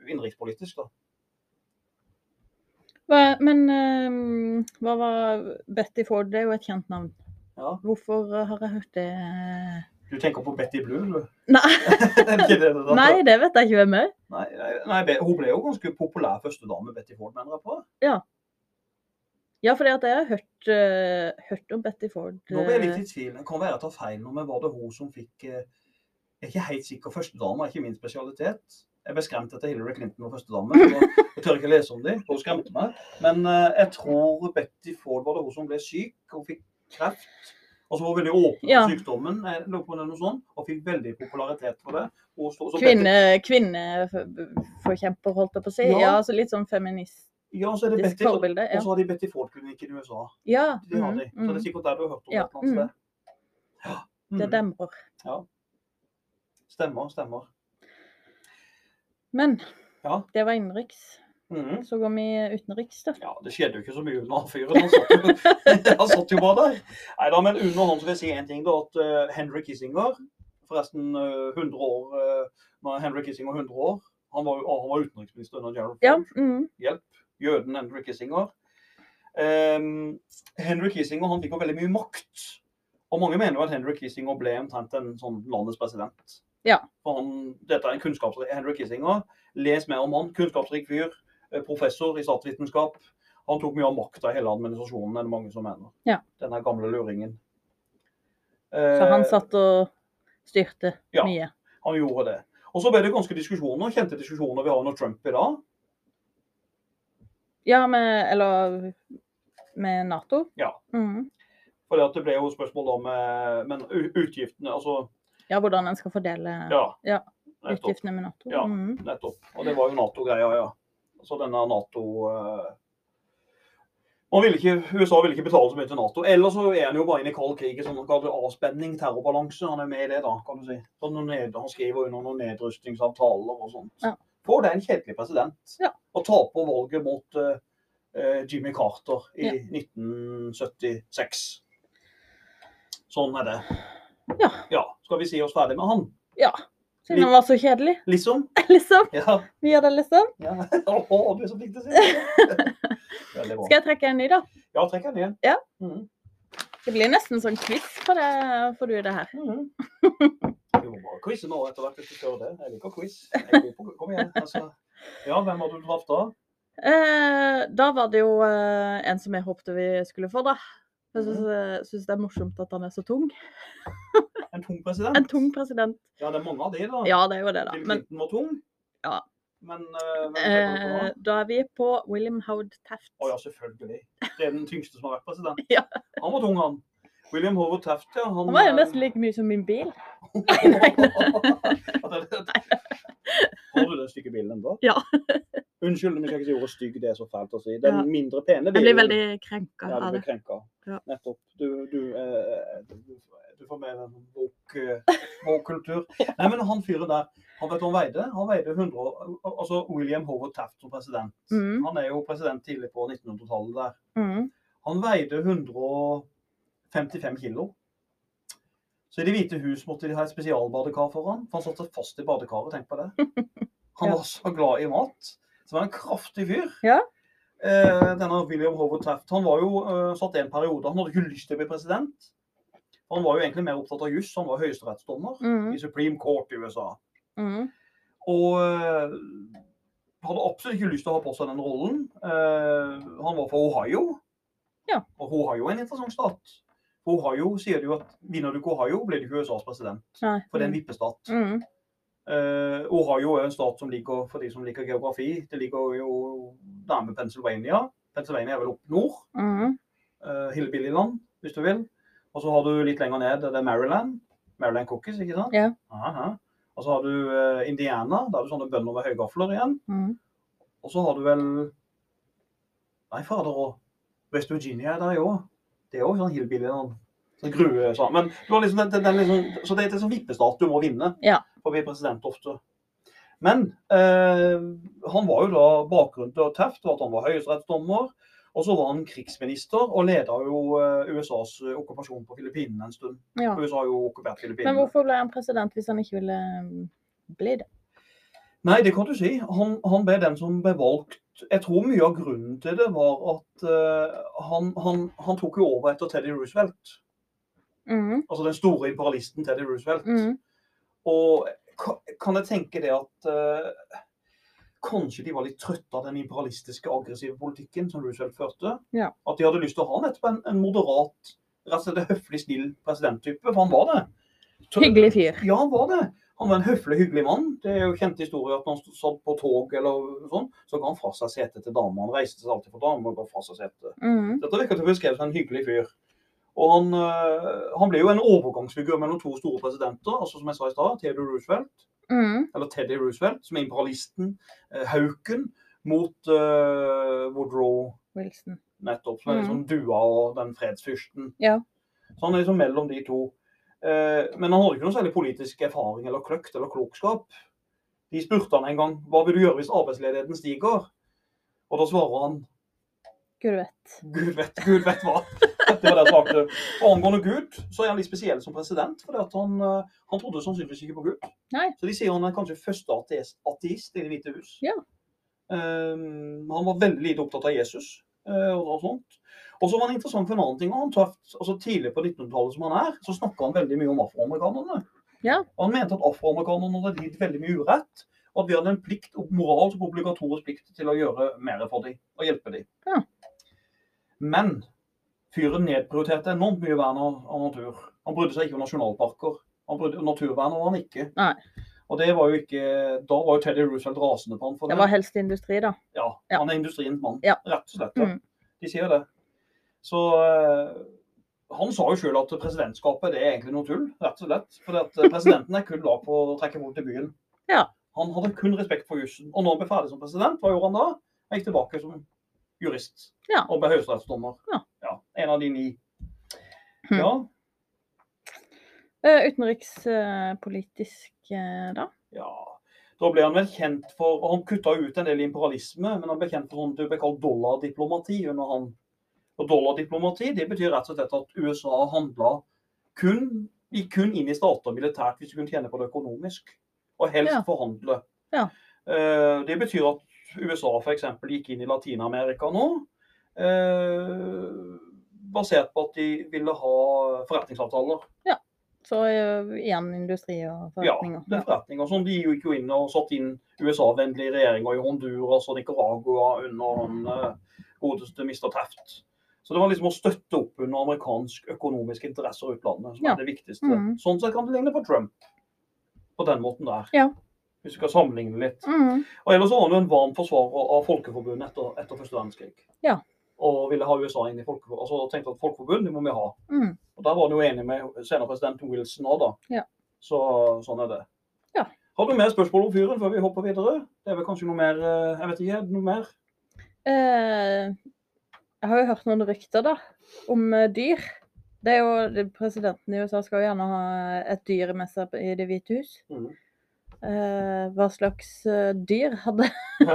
Speaker 1: innenrikspolitisk, da.
Speaker 2: Hva, men eh, hva var Betty Ford? Det er jo et kjent navn.
Speaker 1: Ja.
Speaker 2: Hvorfor har jeg hørt det
Speaker 1: Du tenker på Betty Blue, du?
Speaker 2: Nei,
Speaker 1: det
Speaker 2: nei det vet jeg ikke hvem er.
Speaker 1: Nei, nei, hun ble jo ganske populær førstedame, Betty Ford, mener jeg på.
Speaker 2: Ja, Ja, at jeg har hørt, uh, hørt om Betty Ford.
Speaker 1: Nå ble jeg litt
Speaker 2: eh,
Speaker 1: i tvil. Det kan være jeg tar feil nå, men var det hun som fikk uh, Jeg er ikke helt sikker. Førstedame er ikke min spesialitet. Jeg ble skremt etter Hillary Clinton og førstedame. Jeg tør ikke lese om dem. Hun skremte meg. Men jeg tror Betty Ford var det hun som ble syk. Hun fikk kreft. Og så var hun veldig åpen
Speaker 2: Ja.
Speaker 1: sykdommen, på er noe sånt, og fikk veldig popularitet for det. Så, så
Speaker 2: Kvinne, kvinneforkjemper, holdt jeg på å si.
Speaker 1: Ja.
Speaker 2: Ja, altså litt sånn feminist
Speaker 1: ja, så er det Betty, og
Speaker 2: forbilde.
Speaker 1: og så har de Betty Ford-klinikken i USA.
Speaker 2: ja.
Speaker 1: Det har
Speaker 2: mm,
Speaker 1: de. Så det er
Speaker 2: mm.
Speaker 1: sikkert der du har hørt om
Speaker 2: Ja,
Speaker 1: det et eller annet
Speaker 2: mm.
Speaker 1: sted. Ja.
Speaker 2: Det demrer. Ja.
Speaker 1: Stemmer, stemmer.
Speaker 2: Men
Speaker 1: Ja.
Speaker 2: det var innenriks.
Speaker 1: Mhm.
Speaker 2: Så går vi utenriks, da.
Speaker 1: Ja, det skjedde jo ikke så mye under han fyren. Han satt jo, han satt jo bare der. Nei da, men under han så vil jeg si en ting, da. At uh, Henry Kissinger, forresten eh, 100 år uh, Henry Kissinger 100 år, han var, han var utenriksminister under Gerald Ford.
Speaker 2: Ja. Mm,
Speaker 1: Jøden Henry Kissinger. Um, Henry Kissinger han fikk jo veldig mye makt. Og mange mener jo at Henry Kissinger ble omtrent en sånn landets president.
Speaker 2: Ja.
Speaker 1: For han, dette er en kunnskapsrik Henry Kissinger. Les mer om han. Kunnskapsrik fyr. Eh, Professor i statsvitenskap. Han tok mye av makta i hele administrasjonen, er det mange som mener.
Speaker 2: Ja.
Speaker 1: Denne gamle luringen.
Speaker 2: så han
Speaker 1: Eh,
Speaker 2: satt og styrte
Speaker 1: ja.
Speaker 2: mye.
Speaker 1: han gjorde det. Og så ble det ganske diskusjoner, kjente diskusjoner vi har under Trump i dag.
Speaker 2: Ja, med Eller med Nato.
Speaker 1: Ja.
Speaker 2: Mm.
Speaker 1: For det ble jo spørsmål om men utgiftene, altså
Speaker 2: Ja, hvordan en skal fordele
Speaker 1: Ja.
Speaker 2: Ja, utgiftene med Nato.
Speaker 1: Ja.
Speaker 2: Mm.
Speaker 1: nettopp. Og det var jo Nato-greia, ja. Så denne Nato eh, man ville ikke, USA ville ikke betale så mye til Nato. Eller så er han jo bare inne i kald krig sånn avspenning, terrorbalanse. Han er med i det, da, kan du si. Ned, han skriver under noen nedrustningsavtaler og sånt.
Speaker 2: Ja.
Speaker 1: For det er en kjedelig president.
Speaker 2: Ja.
Speaker 1: Og taper valget mot eh, Jimmy Carter i
Speaker 2: Ja.
Speaker 1: 1976. Sånn er det.
Speaker 2: Ja.
Speaker 1: ja. Skal vi si oss ferdig med han?
Speaker 2: Siden han var så kjedelig,
Speaker 1: Liksom?
Speaker 2: liksom.
Speaker 1: Ja.
Speaker 2: Vi gjør det, liksom.
Speaker 1: Ja. Åh, du er så flink til å si det.
Speaker 2: Skal jeg trekke en ny, da?
Speaker 1: Ja, trekk en ny.
Speaker 2: Ja.
Speaker 1: Mm.
Speaker 2: Det blir nesten sånn quiz for, det, for du det her.
Speaker 1: Mm. Jo, bare quize nå etter hvert hvis du gjør det. Jeg liker quiz. Jeg på- Kom igjen. Altså. Ja, hvem har du traff da?
Speaker 2: Eh, da var det jo eh, en som jeg håpte vi skulle få, da. Jeg syns,
Speaker 1: Mhm.
Speaker 2: det er morsomt at han er så tung.
Speaker 1: En tung president?
Speaker 2: En tung president.
Speaker 1: Ja, det er mange av de, da.
Speaker 2: Ja, det er jo det, da.
Speaker 1: Bill Clinton var tung.
Speaker 2: Ja.
Speaker 1: Men uh, er det?
Speaker 2: eh,
Speaker 1: da?
Speaker 2: er vi på William Howard Taft.
Speaker 1: Å ja, selvfølgelig. Det er den tyngste som har vært president.
Speaker 2: Ja.
Speaker 1: Han var tung, han. William Howard Taft, ja. Han,
Speaker 2: Han var jo
Speaker 1: eh,
Speaker 2: nesten like mye som min bil.
Speaker 1: nei, nei. Har du den stygge bilen ennå?
Speaker 2: Ja.
Speaker 1: Unnskyld om jeg ikke si ordet stygg, det er så fælt å si. Den
Speaker 2: Ja.
Speaker 1: mindre pene
Speaker 2: Jeg blir veldig krenka
Speaker 1: Ja, du
Speaker 2: av det.
Speaker 1: krenka.
Speaker 2: Ja.
Speaker 1: Nettopp. Du, du, eh, du, du får med deg woke-kultur. ja. Nei, men han fyren der, han vet hva han veide? Han veide 100 og- Altså William Howard Taft som president.
Speaker 2: Mm.
Speaker 1: Han er jo president tidlig på 1900-tallet der.
Speaker 2: Mm.
Speaker 1: Han veide 155 kilo. Så i Det hvite hus måtte de ha et spesialbadekar for han, for han satt fast i badekaret. Tenk på det. Han var så glad i mat. Så var han en kraftig fyr.
Speaker 2: Ja.
Speaker 1: Eh, denne William Howard Taft han var jo eh, satt i en periode Han hadde ikke lyst til å bli president. Han var jo egentlig mer opptatt av juss. Han var høyesterettsdommer
Speaker 2: Mm.
Speaker 1: i Supreme Court i USA.
Speaker 2: Mm.
Speaker 1: Og eh, hadde absolutt ikke lyst til å ha på seg den rollen. Eh, han var fra Ohio.
Speaker 2: Ja.
Speaker 1: Og Ohio er en interessant stat. Ohio sier de jo at vinner du ikke Ohio, blir du ikke USAs president.
Speaker 2: Nei.
Speaker 1: For det er en vippestat.
Speaker 2: Mm.
Speaker 1: Eh, Ohio er en stat som ligger, for de som liker geografi, det ligger jo nærme Pennsylvania. Pennsylvania er vel opp nord.
Speaker 2: Mm.
Speaker 1: Uh, Hillbillyland, hvis du vil. Og så har du litt lenger ned, det er Maryland. Maryland Cookies, ikke sant?
Speaker 2: Ja.
Speaker 1: Aha. Og så har du eh, Indiana, da er det sånne bønder med høygafler igjen.
Speaker 2: Mm.
Speaker 1: Og så har du vel Nei, fader òg. West Virginia er der jo. Det er jo sånn hillbillyland. Sånn grue sånn. Men du har liksom den, den, den liksom, så det er en sånn vippestat du må vinne
Speaker 2: Ja.
Speaker 1: for å bli president ofte. Men eh, han var jo da bakgrunnen til Taft var at han var høyesterettsdommer. Og så var han krigsminister og leda jo eh, USAs okkupasjon på Filippinene en stund.
Speaker 2: Ja.
Speaker 1: USA har jo okkupert
Speaker 2: Men hvorfor ble han president hvis han ikke ville mm, bli det?
Speaker 1: Nei, det kan du si. Han, han ble den som ble valgt. Jeg tror mye av grunnen til det var at uh, han, han, han tok jo over etter Teddy Roosevelt.
Speaker 2: Mm.
Speaker 1: Altså den store imperialisten Teddy Roosevelt.
Speaker 2: Mm.
Speaker 1: Og kan jeg tenke det at uh, kanskje de var litt trøtte av den imperialistiske, aggressive politikken som Roosevelt førte?
Speaker 2: Ja.
Speaker 1: At de hadde lyst til å ha nettopp en, en moderat, rett og slett høflig, snill presidenttype. For han var det. Så-
Speaker 2: Hyggelig fyr.
Speaker 1: Ja, han var det. Han var en høflig, hyggelig mann. Det er jo kjent historie at når han satt på tog eller sånn, så ga han fra seg setet til damer. Han reiste seg alltid for damer og ga fra seg setet.
Speaker 2: Mm.
Speaker 1: Dette virker til å bli beskrevet som en hyggelig fyr. Og han, eh, han ble jo en overgangsfigur mellom to store presidenter, altså som jeg sa i stad, Theodore Roosevelt,
Speaker 2: Mm.
Speaker 1: eller Teddy Roosevelt, som er imperialisten, eh, hauken, mot eh, Woodrow
Speaker 2: Wilson.
Speaker 1: nettopp, som er liksom mm. dua og den fredsfyrsten.
Speaker 2: Ja.
Speaker 1: Så han er liksom mellom de to. Eh, men han hadde ikke noe særlig politisk erfaring eller kløkt eller klokskap. De spurte han en gang hva vil du gjøre hvis arbeidsledigheten stiger? Og da svarer han
Speaker 2: Gud vet.
Speaker 1: Gud vet, Gud vet hva. Det var det jeg svarte. Og angående Gud, så er han litt spesiell som president. For han, eh, han trodde sannsynligvis ikke på Gud.
Speaker 2: Nei.
Speaker 1: Så de sier han er kanskje første ateist, ateist i Det hvite hus.
Speaker 2: Ja.
Speaker 1: Um, han var veldig lite opptatt av Jesus uh, og, og sånt. Og så var han interessant for en annen ting. Han tøft, altså Tidlig på 1900-tallet som han er, så snakka han veldig mye om afroamerikanerne.
Speaker 2: Ja.
Speaker 1: Han mente at afroamerikanerne hadde lidd veldig mye urett. Og at vi hadde en plikt, moralsk obligatorisk plikt til å gjøre mer for dem og hjelpe dem.
Speaker 2: Ja.
Speaker 1: Men fyren nedprioriterte enormt mye vern av, natur. Han brydde seg ikke om nasjonalparker. Han brydde, naturvern var han ikke.
Speaker 2: Nei.
Speaker 1: Og det var jo ikke, Da var jo Teddy Roosevelt rasende på han for
Speaker 2: Det
Speaker 1: det.
Speaker 2: var helst industri, da.
Speaker 1: Ja,
Speaker 2: Ja.
Speaker 1: Han er industriens mann,
Speaker 2: Ja.
Speaker 1: rett og slett. Ja.
Speaker 2: Mm.
Speaker 1: De sier det. Så uh, han sa jo sjøl at presidentskapet det er egentlig noe tull, rett og slett. For presidenten er kun lag på å trekke folk til byen.
Speaker 2: Ja.
Speaker 1: Han hadde kun respekt for jussen. Og når han ble ferdig som president, hva gjorde han da? Han gikk tilbake som jurist
Speaker 2: Ja.
Speaker 1: og ble høyesterettsdommer.
Speaker 2: Ja.
Speaker 1: En av de ni.
Speaker 2: Hm.
Speaker 1: Ja,
Speaker 2: Eh, utenrikspolitisk, eh, da?
Speaker 1: ja. Da ble han vel kjent for og Han kutta ut en del imperialisme, men han ble kjent for det ble kalt dollardiplomati under han. Og dollardiplomati det betyr rett og slett at USA handla kun, kun inn i stater militært hvis de kunne tjene på det økonomisk. Og helst
Speaker 2: Ja.
Speaker 1: forhandle.
Speaker 2: Ja.
Speaker 1: Eh, Det betyr at USA f.eks. gikk inn i Latin-Amerika nå. Basert på at de ville ha forretningsavtaler.
Speaker 2: Så eh, igjen industri og forretninger.
Speaker 1: Ja, det er forretninger. Sånn, de gikk jo inn og satt inn USA-vennlige regjeringer i Honduras og Nicaragua under han eh, godeste Mr. Taft. Så det var liksom å støtte opp under amerikansk økonomiske interesser i utlandet som
Speaker 2: Ja.
Speaker 1: er det viktigste.
Speaker 2: Mm.
Speaker 1: Sånn sett kan det ligne på Trump. På den måten der.
Speaker 2: Ja.
Speaker 1: Hvis vi skal sammenligne litt.
Speaker 2: Mm.
Speaker 1: Og ellers var han jo en varm forsvarer av Folkeforbundet etter, etter første verdenskrig.
Speaker 2: Ja.
Speaker 1: Og ville ha USA inn i Folkeforbundet. Altså tenkte at Folkeforbund det må vi ha.
Speaker 2: Mm.
Speaker 1: Og Der var han jo enig med senere president Wilson òg, da.
Speaker 2: Ja.
Speaker 1: Så sånn er det.
Speaker 2: Ja.
Speaker 1: Har du mer spørsmål om fyren før vi hopper videre? Det er vel kanskje noe mer eh, Jeg vet ikke. Noe mer?
Speaker 2: Eh, jeg har jo hørt noen rykter, da, om eh, dyr. Det er jo, Presidenten i USA skal jo gjerne ha et dyr med seg i Det hvite hus.
Speaker 1: Mm.
Speaker 2: Eh, hva slags eh, dyr hadde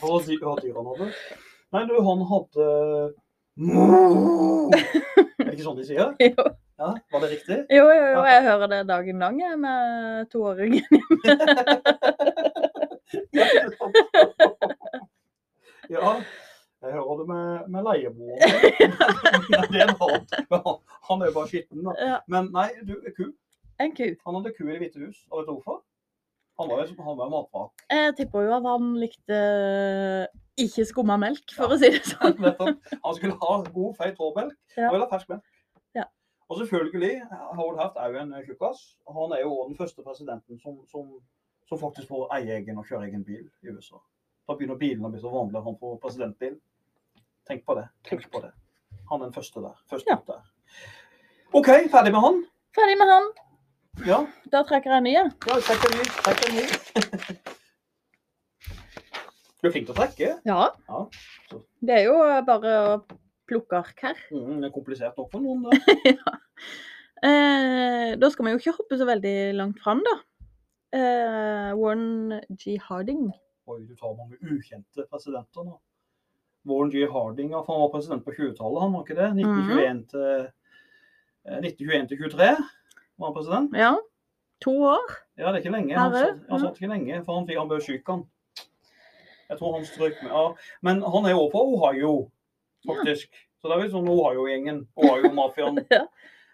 Speaker 1: Hva dy- dyr hadde? Nei, du, han hadde Er det ikke sånn de sier?
Speaker 2: Jo,
Speaker 1: Ja, Var det riktig?
Speaker 2: jo, jo, jo jeg hører det dagen lang jeg, med toåringen.
Speaker 1: Ja, jeg hører det med, med leieboeren. Det er en hat. Han er jo bare skitten, da. Men nei, du, ku.
Speaker 2: en ku.
Speaker 1: Han hadde ku i Det hvite hus. Og vet du hvorfor? Han var jo han var jo matvrak.
Speaker 2: Jeg tipper jo at han likte ikke skumma melk, for å si det sånn.
Speaker 1: Han skulle ha god, feit råmelk.
Speaker 2: Ja.
Speaker 1: og ville ha fersk melk.
Speaker 2: Ja.
Speaker 1: Og selvfølgelig, Howard Haft er jo en tjukkas. Han er jo den første presidenten som, som, som faktisk får eie egen og kjøre egen bil i USA. Da begynner bilene å bli så vanlige at han får presidentbil. Tenk på det. Tenk på det. Han er den første der. Første
Speaker 2: Ja.
Speaker 1: der. OK, ferdig med han.
Speaker 2: Ferdig med han.
Speaker 1: Ja,
Speaker 2: Da trekker jeg en ny,
Speaker 1: ja trekker en ny. Trekker en ny. Du er flink til å trekke.
Speaker 2: Ja.
Speaker 1: Ja.
Speaker 2: Det er jo bare å plukke ark her.
Speaker 1: Mm, det er komplisert nok for noen. Da.
Speaker 2: Eh, da skal vi jo ikke hoppe så veldig langt fram, da. Eh, Warren G. Harding.
Speaker 1: Oi, du tar mange ukjente presidenter nå. Warren G. Harding, han var president på 20-tallet, han var ikke det? 1921 til, eh, 1921 til 23 var han president.
Speaker 2: Ja. To år.
Speaker 1: Ja, det er ikke lenge. Han han satt ikke lenge, for han, han ble syk, han. Jeg tror han strøk med ja. Men han er jo fra Ohio, faktisk. Så det er vel sånn Ohio-gjengen. Ohio-mafiaen.
Speaker 2: Ja.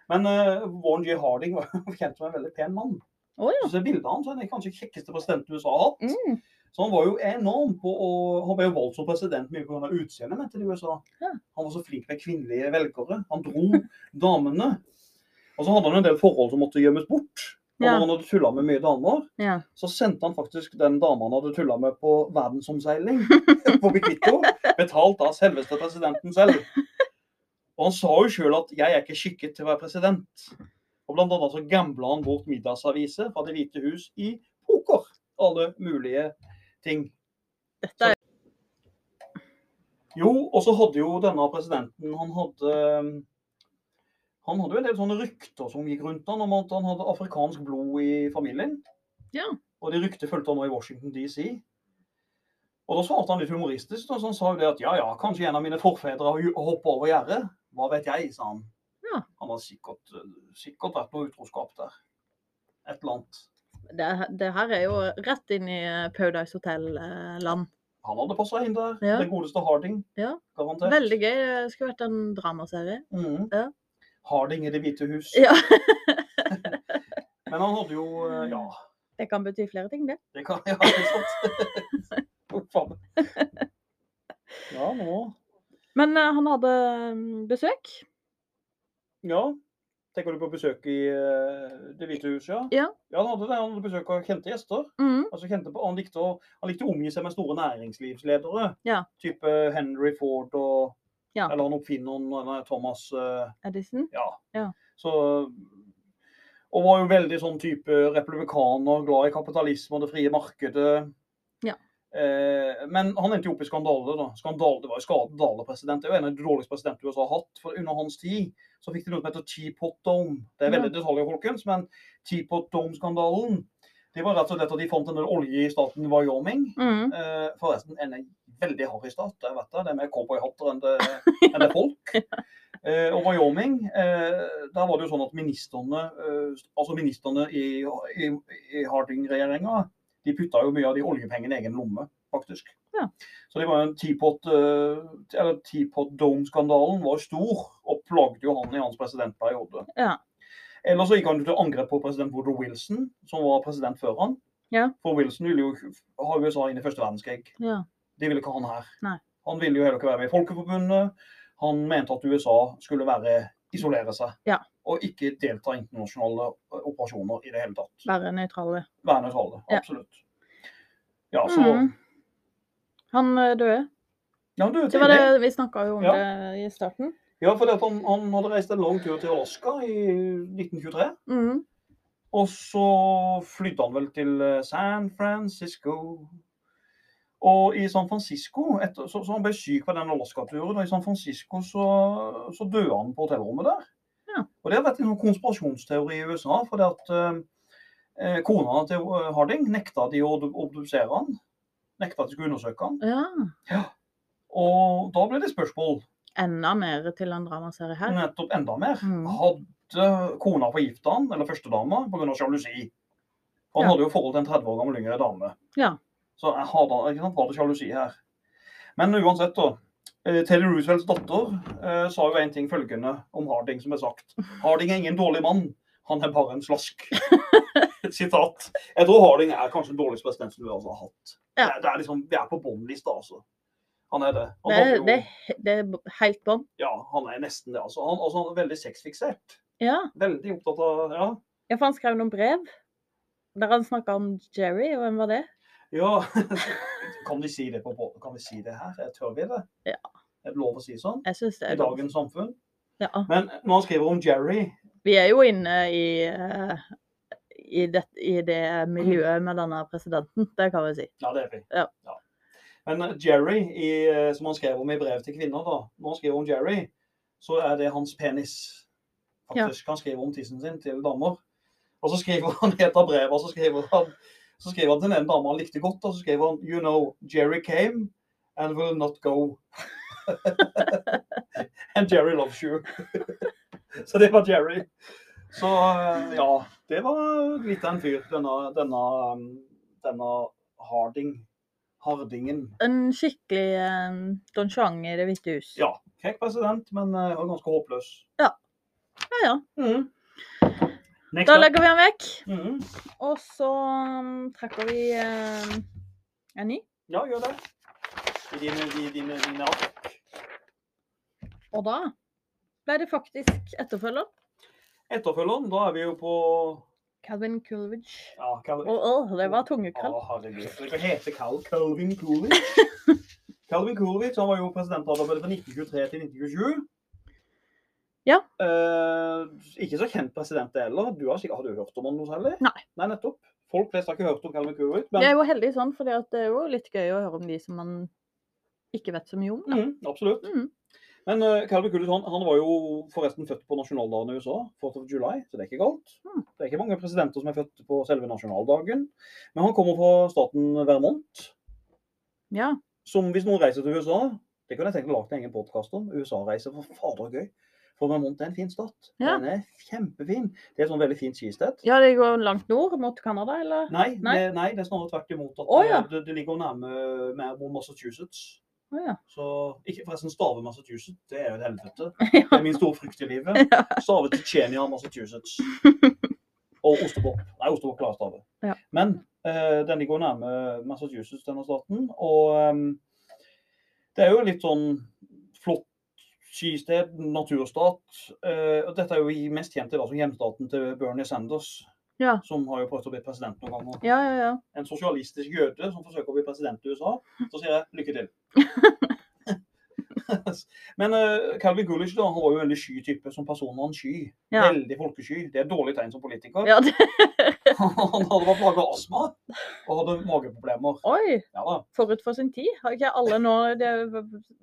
Speaker 1: Men uh, Warren G. Harding var kjent som en veldig pen mann.
Speaker 2: Oh, ja.
Speaker 1: Så bildet av han, så er kanskje kjekkeste presidenten USA har hatt.
Speaker 2: Mm.
Speaker 1: Så han var jo enorm på å Han ble jo valgt som president mye pga. utseendet mitt i USA.
Speaker 2: Ja.
Speaker 1: Han var så flink med kvinnelige velgere. Han dro damene. Og så hadde han en del forhold som måtte gjemmes bort. Og
Speaker 2: Ja.
Speaker 1: når han hadde tulla med mye damer,
Speaker 2: ja.
Speaker 1: så sendte han faktisk den dama han hadde tulla med på verdensomseiling på Bikito. Betalt av selveste presidenten selv. Og han sa jo sjøl at 'jeg er ikke skikket til å være president'. Og blant annet så gambla han bort middagsaviser fra Det hvite hus i poker. Alle mulige ting.
Speaker 2: Dette er
Speaker 1: Jo, og så hadde jo denne presidenten Han hadde han hadde jo en del sånne rykter som gikk rundt han om at han hadde afrikansk blod i familien.
Speaker 2: Ja.
Speaker 1: Og de ryktene fulgte han nå i Washington DC. Og da svarte han litt humoristisk. og så han sa jo det at ja, ja, kanskje en av mine forfedre har hoppa over gjerdet. Hva vet jeg, sa han.
Speaker 2: Ja.
Speaker 1: Han har sikkert, sikkert vært noe utroskap der. Et eller annet.
Speaker 2: det, det her er jo rett inn i eh, Paradise Hotel-land.
Speaker 1: Han hadde passa inn der.
Speaker 2: Ja.
Speaker 1: Det godeste Harding.
Speaker 2: Ja.
Speaker 1: Garantert.
Speaker 2: Veldig gøy. Det skulle vært en dramaserie.
Speaker 1: Mm.
Speaker 2: Ja.
Speaker 1: Harding i Det hvite hus.
Speaker 2: Ja.
Speaker 1: Men han hadde jo eh, Ja,
Speaker 2: Det kan bety flere ting, det.
Speaker 1: det kan Ja, ikke sant? Ja, nå
Speaker 2: Men uh, han hadde mm, besøk.
Speaker 1: Ja. Tenker du på besøk i uh, Det hvite hus, ja?
Speaker 2: Ja.
Speaker 1: han hadde det. Han hadde besøk av kjente gjester.
Speaker 2: Mm.
Speaker 1: Altså, kjente på, han, likte å, han likte å omgi seg med store næringslivsledere.
Speaker 2: Ja.
Speaker 1: Type Henry Ford og
Speaker 2: Ja.
Speaker 1: Eller han oppfinneren nei, Thomas eh,
Speaker 2: Edison.
Speaker 1: Ja.
Speaker 2: Ja.
Speaker 1: Så Og var jo veldig sånn type republikaner, glad i kapitalisme og det frie markedet.
Speaker 2: Ja.
Speaker 1: Eh, men han endte jo opp i skandale. da. Skandale, Det var jo skandalepresident. Det er jo en av de dårligste presidentene USA har hatt. For under hans tid så fikk de noe som heter Teapot Dome. Det er veldig detaljer, folkens, men Teapot Dome-skandalen det var rett og slett at de fant en del olje i staten Wyoming.
Speaker 2: Mm.
Speaker 1: Eh, forresten en veldig harry stat. Jeg vet det. Det er mer cowboyhatter enn enn det folk. Eh, og Wyoming, eh, der var det jo sånn at ministerne, eh, altså ministerne i, i, i Harding-regjeringa, de putta jo mye av de oljepengene i egen lomme, faktisk.
Speaker 2: Ja.
Speaker 1: Så det var en Teapot, eh, eller Teapot Dome-skandalen var stor, og plagde jo han i hans presidentperiode.
Speaker 2: Ja.
Speaker 1: Eller så gikk han jo til angrep på president Woodrow Wilson, som var president før han.
Speaker 2: Ja.
Speaker 1: For Wilson ville jo ha USA inn i første verdenskrig.
Speaker 2: ja.
Speaker 1: Det ville ikke han her.
Speaker 2: Nei.
Speaker 1: Han ville jo heller ikke være med i Folkeforbundet. Han mente at USA skulle være, isolere seg
Speaker 2: Ja.
Speaker 1: og ikke delta i internasjonale eh, operasjoner i det hele tatt.
Speaker 2: Være nøytrale.
Speaker 1: Være nøytrale. Absolutt. Ja, så
Speaker 2: Mhm. Han eh, døde.
Speaker 1: Ja, han døde
Speaker 2: Det var det vi snakka jo om det i starten.
Speaker 1: Ja, for at han, han hadde reist en lang tur til Alaska i 1923.
Speaker 2: Mm.
Speaker 1: Og så flydde han vel til eh, San Francisco. Og i San Francisco, etter, så, så han ble syk på den Alaska-turen, og i San Francisco så, så døde han på hotellrommet der.
Speaker 2: Ja.
Speaker 1: Og det har vært en sånn konspirasjonsteori i USA, fordi at eh, kona til eh, Harding nekta de å obdusere han. Nekta at de skulle undersøke han.
Speaker 2: Ja.
Speaker 1: Og da ble det spørsmål
Speaker 2: Enda mer til en dramaserie her.
Speaker 1: nettopp enda mer.
Speaker 2: Mm.
Speaker 1: Hadde kona forgifta han, eller førstedama, pga. sjalusi? Han
Speaker 2: Ja.
Speaker 1: hadde jo forhold til en 30 år gammel yngre dame.
Speaker 2: Ja.
Speaker 1: Så hadde, var det sjalusi her. Men uansett, da. eh, Teddy Roosevelts datter eh, sa jo en ting følgende om Harding, som er sagt. Harding er ingen dårlig mann, han er bare en slask. Sitat. Jeg tror Harding er kanskje den dårligste presidenten vi har hatt.
Speaker 2: Ja.
Speaker 1: Det, er- det er liksom, Vi er på båndlista, altså. Han er det. Han
Speaker 2: Det, er-
Speaker 1: jo,
Speaker 2: det, det er helt bånn.
Speaker 1: Ja, han er nesten det. altså. Han, altså, han er veldig sexfiksert.
Speaker 2: Ja.
Speaker 1: Veldig opptatt av Ja.
Speaker 2: ja, for han skrev noen brev der han snakka om Jerry, og hvem var det?
Speaker 1: ja. Kan vi si det på båten? Kan vi si det her? Tør vi det?
Speaker 2: Ja.
Speaker 1: Er det lov å si sånn?
Speaker 2: Jeg synes det
Speaker 1: I
Speaker 2: dagens lov.
Speaker 1: samfunn?
Speaker 2: Ja.
Speaker 1: Men når han skriver om Jerry
Speaker 2: Vi er jo inne i, eh, i, det, i det miljøet med denne presidenten, det kan vi si.
Speaker 1: Ja, det er vi.
Speaker 2: Ja.
Speaker 1: Men eh, Jerry, i, eh, som han skrev om i brev til kvinner, da, når han skriver om Jerry, så er det hans penis. Faktisk. Han skriver om tissen sin til damer. Og så skriver han etter et av brevene så skriver han, så skriver han til den dama han likte godt, og så skriver han You know, Jerry came and will not go. and Jerry loves you. så det var Jerry. Så eh, ja, det var litt av en fyr, denne, denne, um, denne Harding. Hardingen.
Speaker 2: En skikkelig eh, Don Juan i Det hvite hus.
Speaker 1: Ja, kjekk president, men uh, ganske håpløs.
Speaker 2: ja. ja.
Speaker 1: Mhm. Next
Speaker 2: Da
Speaker 1: up.
Speaker 2: legger vi han vekk,
Speaker 1: Mhm.
Speaker 2: og så um, trekker vi eh, en ny.
Speaker 1: Ja, gjør det. I dine, i dine, dine ark.
Speaker 2: Og da ble det faktisk etterfølger.
Speaker 1: Etterfølgeren, da er vi jo på
Speaker 2: Calvin Coolidge.
Speaker 1: Ja, Calvin.
Speaker 2: Å, å, det var tungekall.
Speaker 1: Å, herregud. Det heter Cal Calvin Coolidge. Calvin Coolidge han var jo presidentarbeidet fra 1923 til 1927.
Speaker 2: Ja.
Speaker 1: Eh, ikke så kjent president det heller. Du har sikkert har du hørt om han noe særlig?
Speaker 2: Nei.
Speaker 1: Nei, nettopp. Folk flest har ikke hørt om Calvin Coolidge, men
Speaker 2: Jeg er jo heldig sånn, for det er jo litt gøy å høre om de som man ikke vet så mye om.
Speaker 1: Mhm, absolutt.
Speaker 2: Mhm.
Speaker 1: Men uh, Calvin Coolidge han, han var jo forresten født på nasjonaldagen i USA, 4th of July, så det er ikke galt.
Speaker 2: Mm.
Speaker 1: Det er ikke mange presidenter som er født på selve nasjonaldagen. Men han kommer fra staten Vermont,
Speaker 2: Ja.
Speaker 1: som hvis noen reiser til USA Det kunne jeg tenkt å lage en egen podkast om. USA-reiser, for fader gøy. For Vermont er en fin stat.
Speaker 2: Ja.
Speaker 1: Den er kjempefin. Det er et sånn veldig fint skisted.
Speaker 2: ja, det går langt nord mot Canada, eller?
Speaker 1: Nei,
Speaker 2: Nei.
Speaker 1: Det, nei, det er snarere tvert imot. At
Speaker 2: oh, ja.
Speaker 1: det, det ligger nærme mer mot Massachusetts.
Speaker 2: Ja.
Speaker 1: Så ikke forresten stave Massachusetts, det er jo et helvete.
Speaker 2: Ja.
Speaker 1: Det er min store frykt i livet. Stave til Chenia, Massachusetts. Og ostepop. Nei, ostepop klarer stave.
Speaker 2: Ja.
Speaker 1: Men uh, denne går nærme Massachusetts, denne staten. Og um, det er jo litt sånn flott skisted, naturstat. Uh, og dette er jo mest kjent i dag som hjemstaten til Bernie Sanders.
Speaker 2: Ja.
Speaker 1: Som har jo prøvd å bli president noen ganger.
Speaker 2: Ja, ja, ja.
Speaker 1: En sosialistisk jøde som forsøker å bli president i USA. Så sier jeg lykke til. Men uh, Calvin Coolidge da, han var jo en veldig sky type som person. Han sky.
Speaker 2: Ja.
Speaker 1: Veldig folkesky. Det er et dårlig tegn som politiker.
Speaker 2: ja det...
Speaker 1: han hadde vært plaga av astma og hadde mageproblemer.
Speaker 2: Oi!
Speaker 1: Ja
Speaker 2: Forut for sin tid. Har ikke alle nå det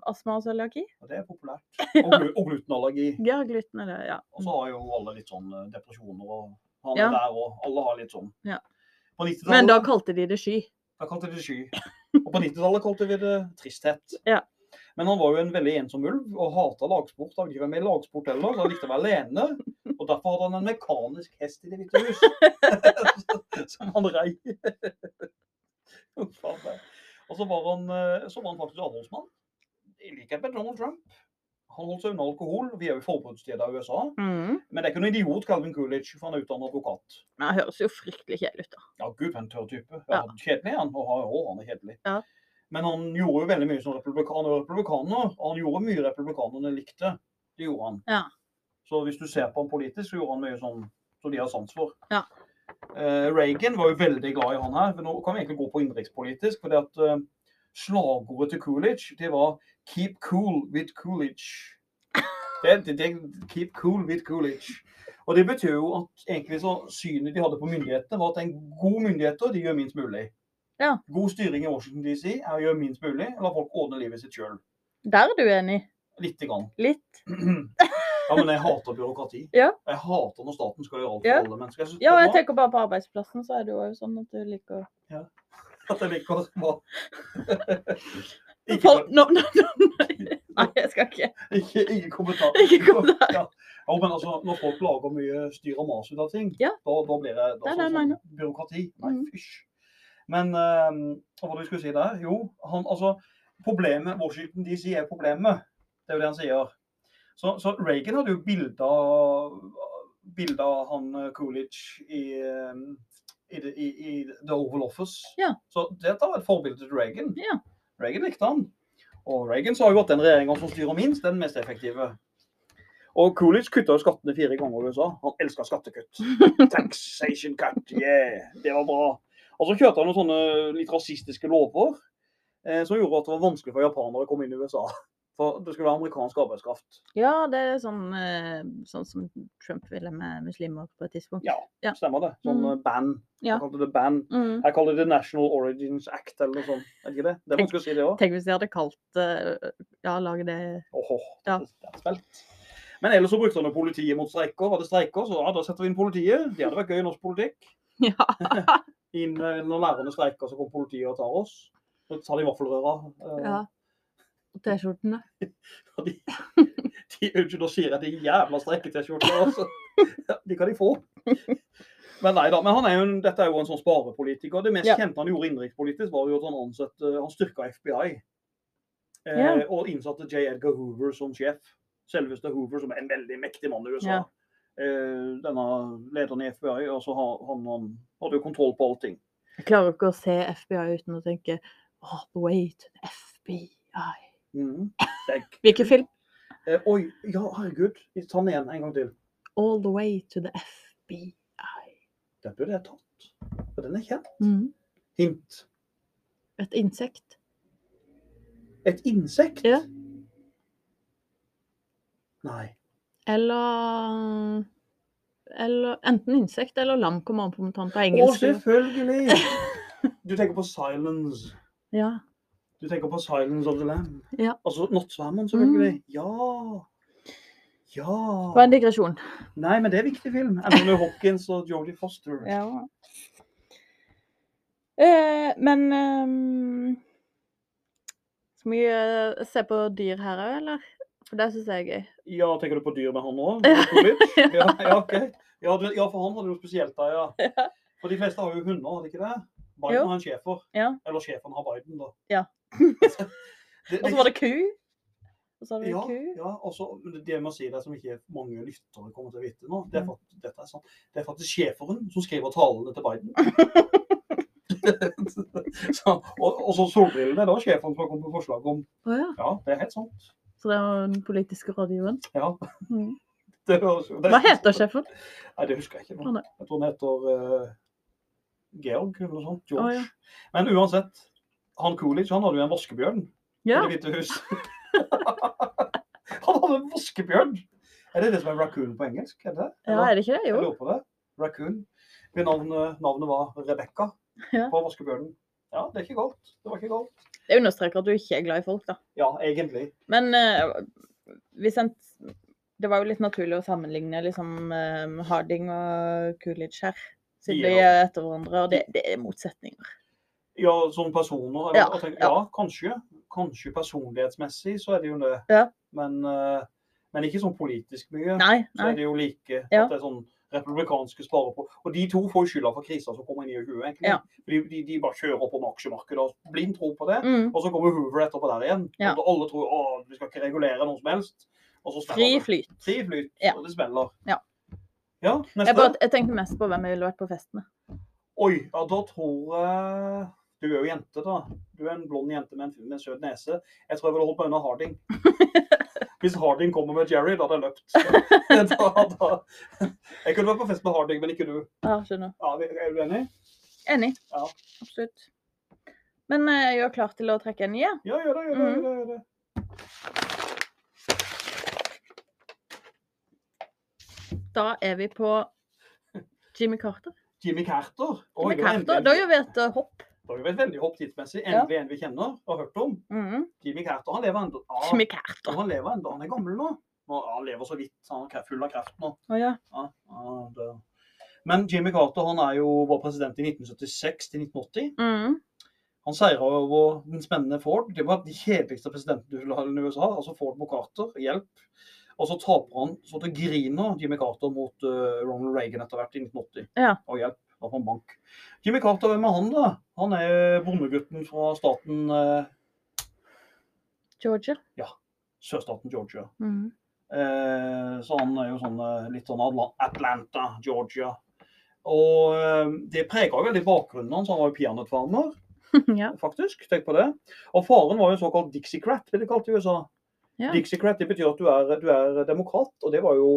Speaker 2: astma og cøliaki?
Speaker 1: Ja, det er populært. Og, glu og glutenallergi.
Speaker 2: Ja, gluten er det, ja.
Speaker 1: Og så har jo alle litt sånn eh, depresjoner og han
Speaker 2: Ja.
Speaker 1: er der og alle har litt sånn.
Speaker 2: Ja.
Speaker 1: På
Speaker 2: Men da kalte de det sky.
Speaker 1: Da kalte de det sky. Og på 90-tallet kalte vi det tristhet.
Speaker 2: Ja.
Speaker 1: Men han var jo en veldig ensom ulv og hata lagsport. Han ville ikke være med i lagsport heller, så han likte å være alene. Og derfor hadde han en mekanisk hest i Det hvite hus. Som han rei. Og så var, han, eh, så var han faktisk avholdsmann. I likhet med Donald Trump. Han holdt seg unna alkohol. Vi er jo i forbudstida i USA.
Speaker 2: Mm.
Speaker 1: Men det er ikke noen idiot, Calvin Coolidge, for han er utdannet advokat.
Speaker 2: Men han høres jo fryktelig kjedelig ut, da.
Speaker 1: Ja, gud, for en tørr type.
Speaker 2: Ja.
Speaker 1: Ja, Kjedelig han, og har hår, han er kjedelig.
Speaker 2: Ja.
Speaker 1: Men han gjorde jo veldig mye som republikaner og republikaner, og han gjorde mye republikanerne likte. Det gjorde han.
Speaker 2: Ja.
Speaker 1: Så hvis du ser på han politisk, så gjorde han mye sånn som de har sans for.
Speaker 2: Ja.
Speaker 1: Eh, Reagan var jo veldig glad i han her. Men Nå kan vi egentlig gå på innenrikspolitisk. det at eh, Slagordet til Coolidge det var 'Keep cool with Coolidge'. Det, det, det, keep cool with Coolidge. Og det betyr jo at egentlig så synet de hadde på myndighetene, var at en god myndigheter de gjør minst mulig.
Speaker 2: Ja.
Speaker 1: God styring i Washington DC er å gjøre minst mulig, la folk ordne livet sitt sjøl.
Speaker 2: Der er du enig?
Speaker 1: Lite grann.
Speaker 2: Litt?
Speaker 1: Ja, men jeg hater byråkrati.
Speaker 2: Ja.
Speaker 1: Jeg hater når staten skal gjøre alt for
Speaker 2: Ja.
Speaker 1: alle mennesker. Jeg
Speaker 2: Ja, og jeg tenker bare på arbeidsplassen, så er det jo sånn at du liker
Speaker 1: ja. at jeg liker Ikke,
Speaker 2: Folk, no, no, no, Nei, jeg skal ikke.
Speaker 1: ikke, ikke kommentar.
Speaker 2: Ikke kommentar.
Speaker 1: Ja. Ja, men altså, når folk lager mye styr og mas ut av ting,
Speaker 2: Ja.
Speaker 1: da, da blir det, da,
Speaker 2: Det
Speaker 1: sånn, byråkrati. Nei,
Speaker 2: Mhm.
Speaker 1: fysj. Men uh, hva var det vi skulle si der? Jo, han, altså, problemet Washington DC er problemet. Det er jo det han sier. Så, så Reagan hadde jo bilde av han eh, Coolidge i, eh, i, i, i The Oval Office.
Speaker 2: Ja.
Speaker 1: Så dette var et forbilde til Reagan.
Speaker 2: Ja.
Speaker 1: Reagan likte han. Og Reagan sa jo at den regjeringa som styrer minst, den mest effektive. Og Coolidge kutta jo skattene fire ganger i USA. Han elska skattekutt. Taxation cut, yeah, det var bra. Og så kjørte han noen sånne litt rasistiske lover eh, som gjorde at det var vanskelig for japanere å komme inn i USA. For det skulle være amerikansk arbeidskraft.
Speaker 2: Ja, det er sånn, eh, sånn som Trump ville med muslimer på et tidspunkt.
Speaker 1: Ja,
Speaker 2: Ja.
Speaker 1: stemmer det. Sånn
Speaker 2: Mm.
Speaker 1: band. ban.
Speaker 2: Ja.
Speaker 1: Jeg kalte det ban.
Speaker 2: Mm.
Speaker 1: Jeg kaller det National Origins Act eller noe sånt. Er det ikke det? Det er vanskelig å si det òg.
Speaker 2: Tenk hvis de hadde kalt eh, Ja, lage det
Speaker 1: Åhå,
Speaker 2: Ja.
Speaker 1: det er spilt. Men ellers så brukte han politiet mot streiker. Var det streiker, så ja, da setter vi inn politiet. Det hadde vært gøy i norsk politikk.
Speaker 2: Ja.
Speaker 1: Inn, eh, når lærerne streiker, så kommer politiet og tar oss. Så tar de vaffelrøra. eh,
Speaker 2: ja. T-skjortene.
Speaker 1: De, de, unnskyld, nå sier jeg de jævla streike-T-skjortene. Altså. De kan de få. Men nei da, men han er jo, en- dette er jo en sånn sparepolitiker. Det mest
Speaker 2: Ja.
Speaker 1: kjente han gjorde innenrikspolitisk, var jo at han ansatte, han styrka FBI. Eh,
Speaker 2: Ja.
Speaker 1: Og innsatte J. Edgar Hoover som sjef. Selveste Hoover, som er en veldig mektig mann i USA.
Speaker 2: Ja.
Speaker 1: Eh, denne lederen i FBI. Altså, han, han, han hadde jo kontroll på allting.
Speaker 2: Jeg klarer ikke å se FBI uten å tenke Oh, the FBI.
Speaker 1: Er,
Speaker 2: Hvilken film?
Speaker 1: eh, oi, ja, herregud. Ta den igjen en gang til.
Speaker 2: All the way to the FBI.
Speaker 1: Den burde jeg tatt. For den er kjent.
Speaker 2: Mm.
Speaker 1: Hint.
Speaker 2: Et insekt.
Speaker 1: Et insekt?
Speaker 2: Ja.
Speaker 1: Nei.
Speaker 2: Eller eller enten insekt eller lam kommer an på om tar på engelsk. Å,
Speaker 1: selvfølgelig! Du tenker på Silence.
Speaker 2: Ja.
Speaker 1: Du tenker på Silence of the Lamb.
Speaker 2: Ja.
Speaker 1: Altså Nattsvermeren, selvfølgelig. Ja. Ja.
Speaker 2: Det var en digresjon.
Speaker 1: Nei, men det er en viktig film. Anthony Hopkins og Jodie Foster.
Speaker 2: Ja. Eh, men ehm, Skal vi eh, se på dyr her òg, eller? For det syns jeg er gøy.
Speaker 1: Ja, tenker du på dyr med han òg?
Speaker 2: Ja.
Speaker 1: Ja, ja, ok. Ja, for han hadde noe spesielt der, ja.
Speaker 2: Ja.
Speaker 1: For de fleste har jo hunder, har de ikke det? Biden
Speaker 2: Jo.
Speaker 1: har en schæfer.
Speaker 2: Ja.
Speaker 1: Eller schæferen har Biden, da.
Speaker 2: Ja.
Speaker 1: det,
Speaker 2: Og så var det ku. Og så hadde vi
Speaker 1: ja,
Speaker 2: ku.
Speaker 1: ja, og så, det jeg må si det som ikke mange lyttere kommer til å vite nå, det er,
Speaker 2: faktisk,
Speaker 1: for, dette er, sant, det er faktisk schæferen som skriver talene til Biden. så, og, og så solbrillene, det var sjefen som kom på forslag om.
Speaker 2: Oh, ja.
Speaker 1: Ja, det er helt sant.
Speaker 2: Så det er den politiske rådgiveren.
Speaker 1: Ja.
Speaker 2: Mm.
Speaker 1: Det høres det-
Speaker 2: Hva heter sjefen?
Speaker 1: Nei, det husker jeg ikke. Nå. Jeg tror han heter uh, Georg eller noe sånt. George.
Speaker 2: Oh, ja.
Speaker 1: Men uansett, han Coolidge han hadde jo en vaskebjørn
Speaker 2: Ja.
Speaker 1: i Det hvite hus. han hadde en vaskebjørn! Er det det som er raccoon på engelsk? Er det?
Speaker 2: ja, er det ikke det? Jo.
Speaker 1: Jeg lurer på det. Raccoon. Min Navnet, navnet var Rebekka
Speaker 2: Ja.
Speaker 1: på vaskebjørnen. Ja, det er ikke galt. Det var ikke galt.
Speaker 2: Det understreker at du ikke er glad i folk, da.
Speaker 1: Ja, egentlig.
Speaker 2: Men uh, hvis en Det var jo litt naturlig å sammenligne liksom eh, Harding og Coolidge her. Siden de er etter hverandre, og det, det er motsetninger.
Speaker 1: Ja, som personer. Eller,
Speaker 2: Ja,
Speaker 1: tenker,
Speaker 2: ja.
Speaker 1: kanskje. Kanskje personlighetsmessig så er det jo det.
Speaker 2: Ja.
Speaker 1: Men, eh, men ikke sånn politisk mye.
Speaker 2: Nei,
Speaker 1: Så er det jo like at det er sånn republikanske sparer på. Og de to får skylda for krisa som kommer inn i 20, egentlig.
Speaker 2: Ja.
Speaker 1: De, de, de bare kjører på med aksjemarkedet og blind tro på det.
Speaker 2: Mm.
Speaker 1: Og så kommer Hoover etterpå der igjen.
Speaker 2: Ja.
Speaker 1: Og alle tror å, vi skal ikke regulere noe som helst. Og så
Speaker 2: Fri flyt.
Speaker 1: Fri flyt.
Speaker 2: Ja.
Speaker 1: Og det smeller.
Speaker 2: Ja.
Speaker 1: Ja.
Speaker 2: Jeg, bare, jeg tenkte mest på hvem jeg ville vært på fest med.
Speaker 1: Oi, ja, da tror jeg Du er jo jente, da. Du er en blond jente med en, med en søt nese. Jeg tror jeg ville holdt meg unna Harding. Hvis Harding kommer med Jerry, da hadde jeg løpt. Da, da. Jeg kunne vært på fest med Harding, men ikke du.
Speaker 2: Ja, skjønner.
Speaker 1: Ja, er du enig?
Speaker 2: Enig.
Speaker 1: Ja.
Speaker 2: Absolutt. Men eh, jeg er klar til å trekke en ny, jeg.
Speaker 1: Ja, gjør det. gjør det,
Speaker 2: mm.
Speaker 1: gjør det, gjør det.
Speaker 2: Da er vi på Jimmy Carter.
Speaker 1: Jimmy Carter. Oi,
Speaker 2: Jimmy Carter. Da gjør vi et eh, hopp.
Speaker 1: Da har jo et veldig hopp tidsmessig. Endelig en vi kjenner og har hørt om.
Speaker 2: Mhm.
Speaker 1: Jimmy Carter. Han lever ennå. Ah,
Speaker 2: Jimmy Carter.
Speaker 1: han lever ennå. Han er gammel nå. ja, han lever så vidt. Han er full av kreft nå.
Speaker 2: Oh, ja.
Speaker 1: ah, ah. Men Jimmy Carter han er jo, var president i 1976 til 1980.
Speaker 2: Mm.
Speaker 1: Han seira over den spennende Ford. Det var de kjedeligste presidentene du ville ha i USA. Altså Ford mot Carter. Hjelp. Og så taper han så det griner Jimmy Carter mot uh, Ronald Reagan etter hvert i 1980.
Speaker 2: Ja.
Speaker 1: Og hjelp. Da får han bank. Jimmy Carter, hvem er han, da? Han er bondegutten fra staten eh,
Speaker 2: Georgia.
Speaker 1: sørstaten Georgia.
Speaker 2: Mm.
Speaker 1: Eh, så han er jo sånn eh, litt sånn Atlanta, Georgia. Og eh, det prega jo veldig bakgrunnen hans. Han var jo peanøttfarmer,
Speaker 2: ja.
Speaker 1: faktisk. Tenk på det. Og faren var jo såkalt Dixiecrat, ble det kalt i USA.
Speaker 2: Ja.
Speaker 1: Dixiecrat det betyr at du er, du er demokrat, og det var jo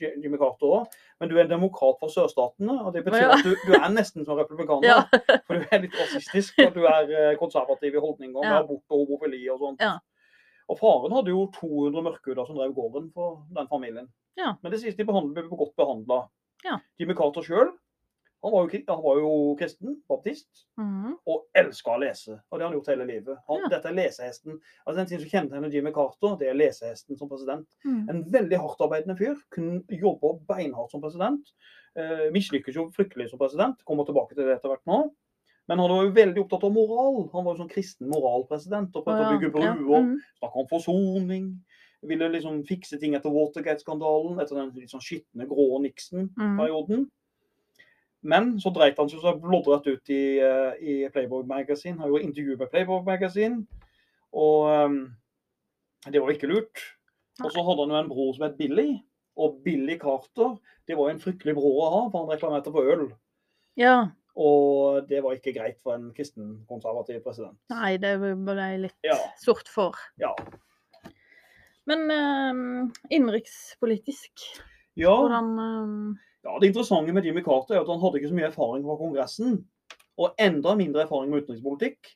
Speaker 1: Jimmy Carter òg. Men du er en demokrat for sørstatene, og det betyr
Speaker 2: Ja.
Speaker 1: at du, du er nesten som republikaner.
Speaker 2: Ja.
Speaker 1: For du er litt rasistisk, og du er eh, konservativ i holdninger med abort og homofili og sånt.
Speaker 2: Ja.
Speaker 1: Og faren hadde jo 200 mørkhuder som drev gården for den familien.
Speaker 2: Ja.
Speaker 1: Men det sies de ble godt behandla.
Speaker 2: Ja.
Speaker 1: Jimmy Carter sjøl han, var jo han var jo kristen, baptist,
Speaker 2: mm.
Speaker 1: og elska å lese. Og det har han gjort hele livet. Han,
Speaker 2: Ja.
Speaker 1: Dette er lesehesten. Altså Den ting som kjennetegner Jimmy Carter, det er lesehesten som president.
Speaker 2: Mm.
Speaker 1: En veldig hardtarbeidende fyr. Kunne jobbe beinhardt som president. Eh, Mislykkes jo fryktelig som president. Kommer tilbake til det etter hvert nå. Men han var jo veldig opptatt av moral. Han var jo sånn kristen moralpresident og prøvde
Speaker 2: Å,
Speaker 1: bygge
Speaker 2: ja.
Speaker 1: bruer. Snakka om forsoning. Ville liksom fikse ting etter Watergate-skandalen, etter den litt sånn skitne, grå. Nixon-perioden. Men så dreit han seg så loddrett ut i, eh, i Playboy Magazine. Har jo intervju med Playboy Magazine. Og um, det var ikke lurt. Og så hadde han jo en bror som het Billy. Og Billy Carter det var en fryktelig bror å ha, for han reklamerte for øl.
Speaker 2: Ja.
Speaker 1: Og det var ikke greit for en kristen konservativ president.
Speaker 2: Nei, det ble litt
Speaker 1: Ja.
Speaker 2: sort for.
Speaker 1: Ja.
Speaker 2: Men um, innenrikspolitisk,
Speaker 1: ja.
Speaker 2: hvordan eh,
Speaker 1: Ja, Det interessante med Jimmy Carter er at han hadde ikke så mye erfaring fra Kongressen. Og enda mindre erfaring med utenrikspolitikk.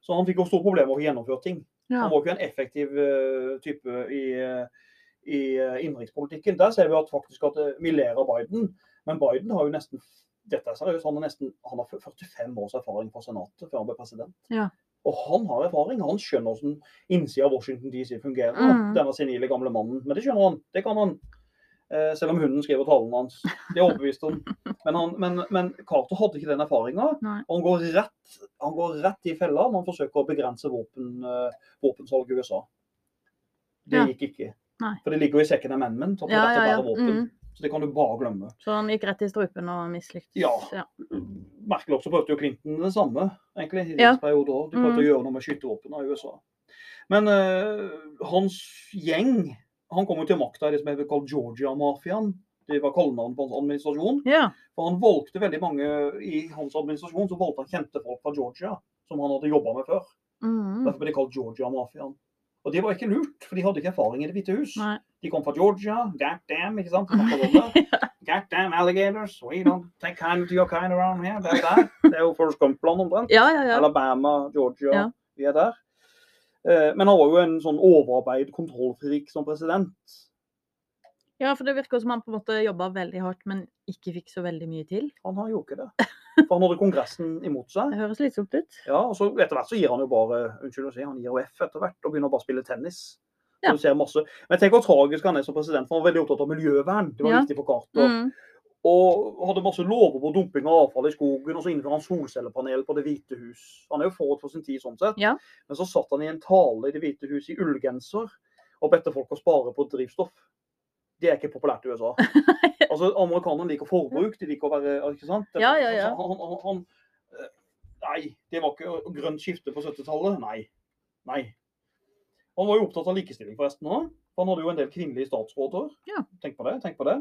Speaker 1: Så han fikk jo store problemer med å gjennomføre ting.
Speaker 2: Ja.
Speaker 1: Han var ikke en effektiv uh, type i, uh, i uh, innenrikspolitikken. Der ser vi at faktisk at vi ler av Biden, men Biden har jo nesten dette er seriøst, han, har nesten, han har 45 års erfaring fra Senatet før han ble president.
Speaker 2: Ja.
Speaker 1: Og han har erfaring. Han skjønner hvordan innsida av Washington DC fungerer.
Speaker 2: Mm.
Speaker 1: Denne senile gamle mannen. Men det skjønner han. Det kan han. Eh, selv om hunden skriver talen hans. Det er overbevist om. Men, han, men, men Carter hadde ikke den erfaringa. Han, går rett- han går rett i fella når han forsøker å begrense våpen, våpensalget våpensalg i USA. Det gikk ikke.
Speaker 2: Nei.
Speaker 1: For det ligger jo i second amendment
Speaker 2: Ja, ja, ja. Mm.
Speaker 1: Så det kan du bare glemme.
Speaker 2: Så han gikk rett i strupen og mislyktes.
Speaker 1: Ja.
Speaker 2: ja.
Speaker 1: Merkelig også så prøvde jo Clinton det samme, egentlig. i
Speaker 2: Ja.
Speaker 1: periode også. De prøvde
Speaker 2: Mm.
Speaker 1: å gjøre noe med skytevåpnene i USA. Men uh, hans gjeng Han kom jo til makta i det som ble kalt Georgia-mafiaen. Det var kallenavnet på hans administrasjon.
Speaker 2: Yeah.
Speaker 1: For han valgte veldig mange i hans administrasjon så valgte han kjente folk fra Georgia som han hadde jobba med før.
Speaker 2: Mm.
Speaker 1: Derfor ble de kalt Georgia-mafiaen. Og det var ikke lurt, for de hadde ikke erfaring i Det hvite hus.
Speaker 2: Nei.
Speaker 1: De kom fra Georgia. God damn, ikke sant? God damn alligators. We don't take kind to your kind around here. Det er der. Det er jo Forrest Gump-land omtrent.
Speaker 2: Ja, ja, ja.
Speaker 1: Alabama, Georgia.
Speaker 2: Ja.
Speaker 1: Vi er der. Eh, Men han var jo en sånn overarbeid kontrollfrik som president.
Speaker 2: Ja, for det virker som han på en måte jobba veldig hardt, men ikke fikk så veldig mye til.
Speaker 1: Han har jo ikke det. For han hadde Kongressen imot seg.
Speaker 2: Det høres slitsomt ut.
Speaker 1: Ja, og så Etter hvert så gir han jo bare unnskyld å si, han gir jo F etter hvert og begynner bare å spille tennis.
Speaker 2: Ja.
Speaker 1: Men tenk hvor tragisk han er som president, for han var veldig opptatt av miljøvern. Det var
Speaker 2: Ja.
Speaker 1: viktig for Carter.
Speaker 2: Mm.
Speaker 1: Og hadde masse lover på dumping av avfall i skogen, og så innførte han solcellepanel på Det hvite hus. Han er jo forut for sin tid sånn sett.
Speaker 2: Ja.
Speaker 1: Men så satt han i en tale i Det hvite hus i ullgenser og bedte folk å spare på drivstoff. Det er ikke populært i USA. Altså, Amerikanerne liker forbruk, de liker å være ikke sant?
Speaker 2: Ja, ja, ja.
Speaker 1: Han, han, han, eh, nei, det var ikke grønt skifte på 70-tallet. Nei. Nei. Han var jo opptatt av likestilling forresten òg. Han hadde jo en del kvinnelige statsråder.
Speaker 2: Ja.
Speaker 1: Tenk på det. tenk på det.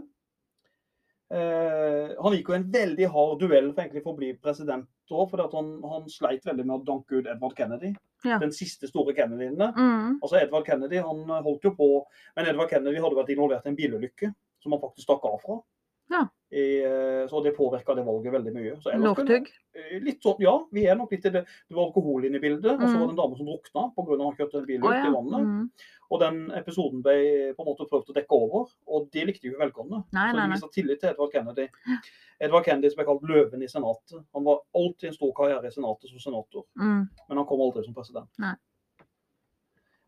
Speaker 1: Eh, han gikk jo en veldig hard duell for egentlig for å bli president òg, fordi han, han sleit veldig med å danke ut Edvard Kennedy.
Speaker 2: Ja.
Speaker 1: Den siste store Kennedy-ene.
Speaker 2: Mm.
Speaker 1: Altså Edvard Kennedy han holdt jo på, men Edvard Kennedy hadde vært involvert i en bilulykke som han faktisk stakk av fra.
Speaker 2: Ja.
Speaker 1: I, eh, så det påvirka det valget veldig mye. Så
Speaker 2: Northug.
Speaker 1: Eh, Litt sånn, ja, vi er nok litt i det. Det var alkohol inne i bildet, og så
Speaker 2: Mm.
Speaker 1: var det en dame som drukna pga. at han kjørte en bil
Speaker 2: ut
Speaker 1: ut
Speaker 2: ja.
Speaker 1: i vannet.
Speaker 2: Mm.
Speaker 1: Og den episoden ble på en måte prøvd å dekke over, og det likte jo velkomne.
Speaker 2: Nei,
Speaker 1: så de viste tillit til Edvard Kennedy. Edvard Kennedy som ble kalt løven i senatet. Han var alltid en stor karriere i senatet som senator,
Speaker 2: Mm.
Speaker 1: men han kom aldri som president.
Speaker 2: Nei.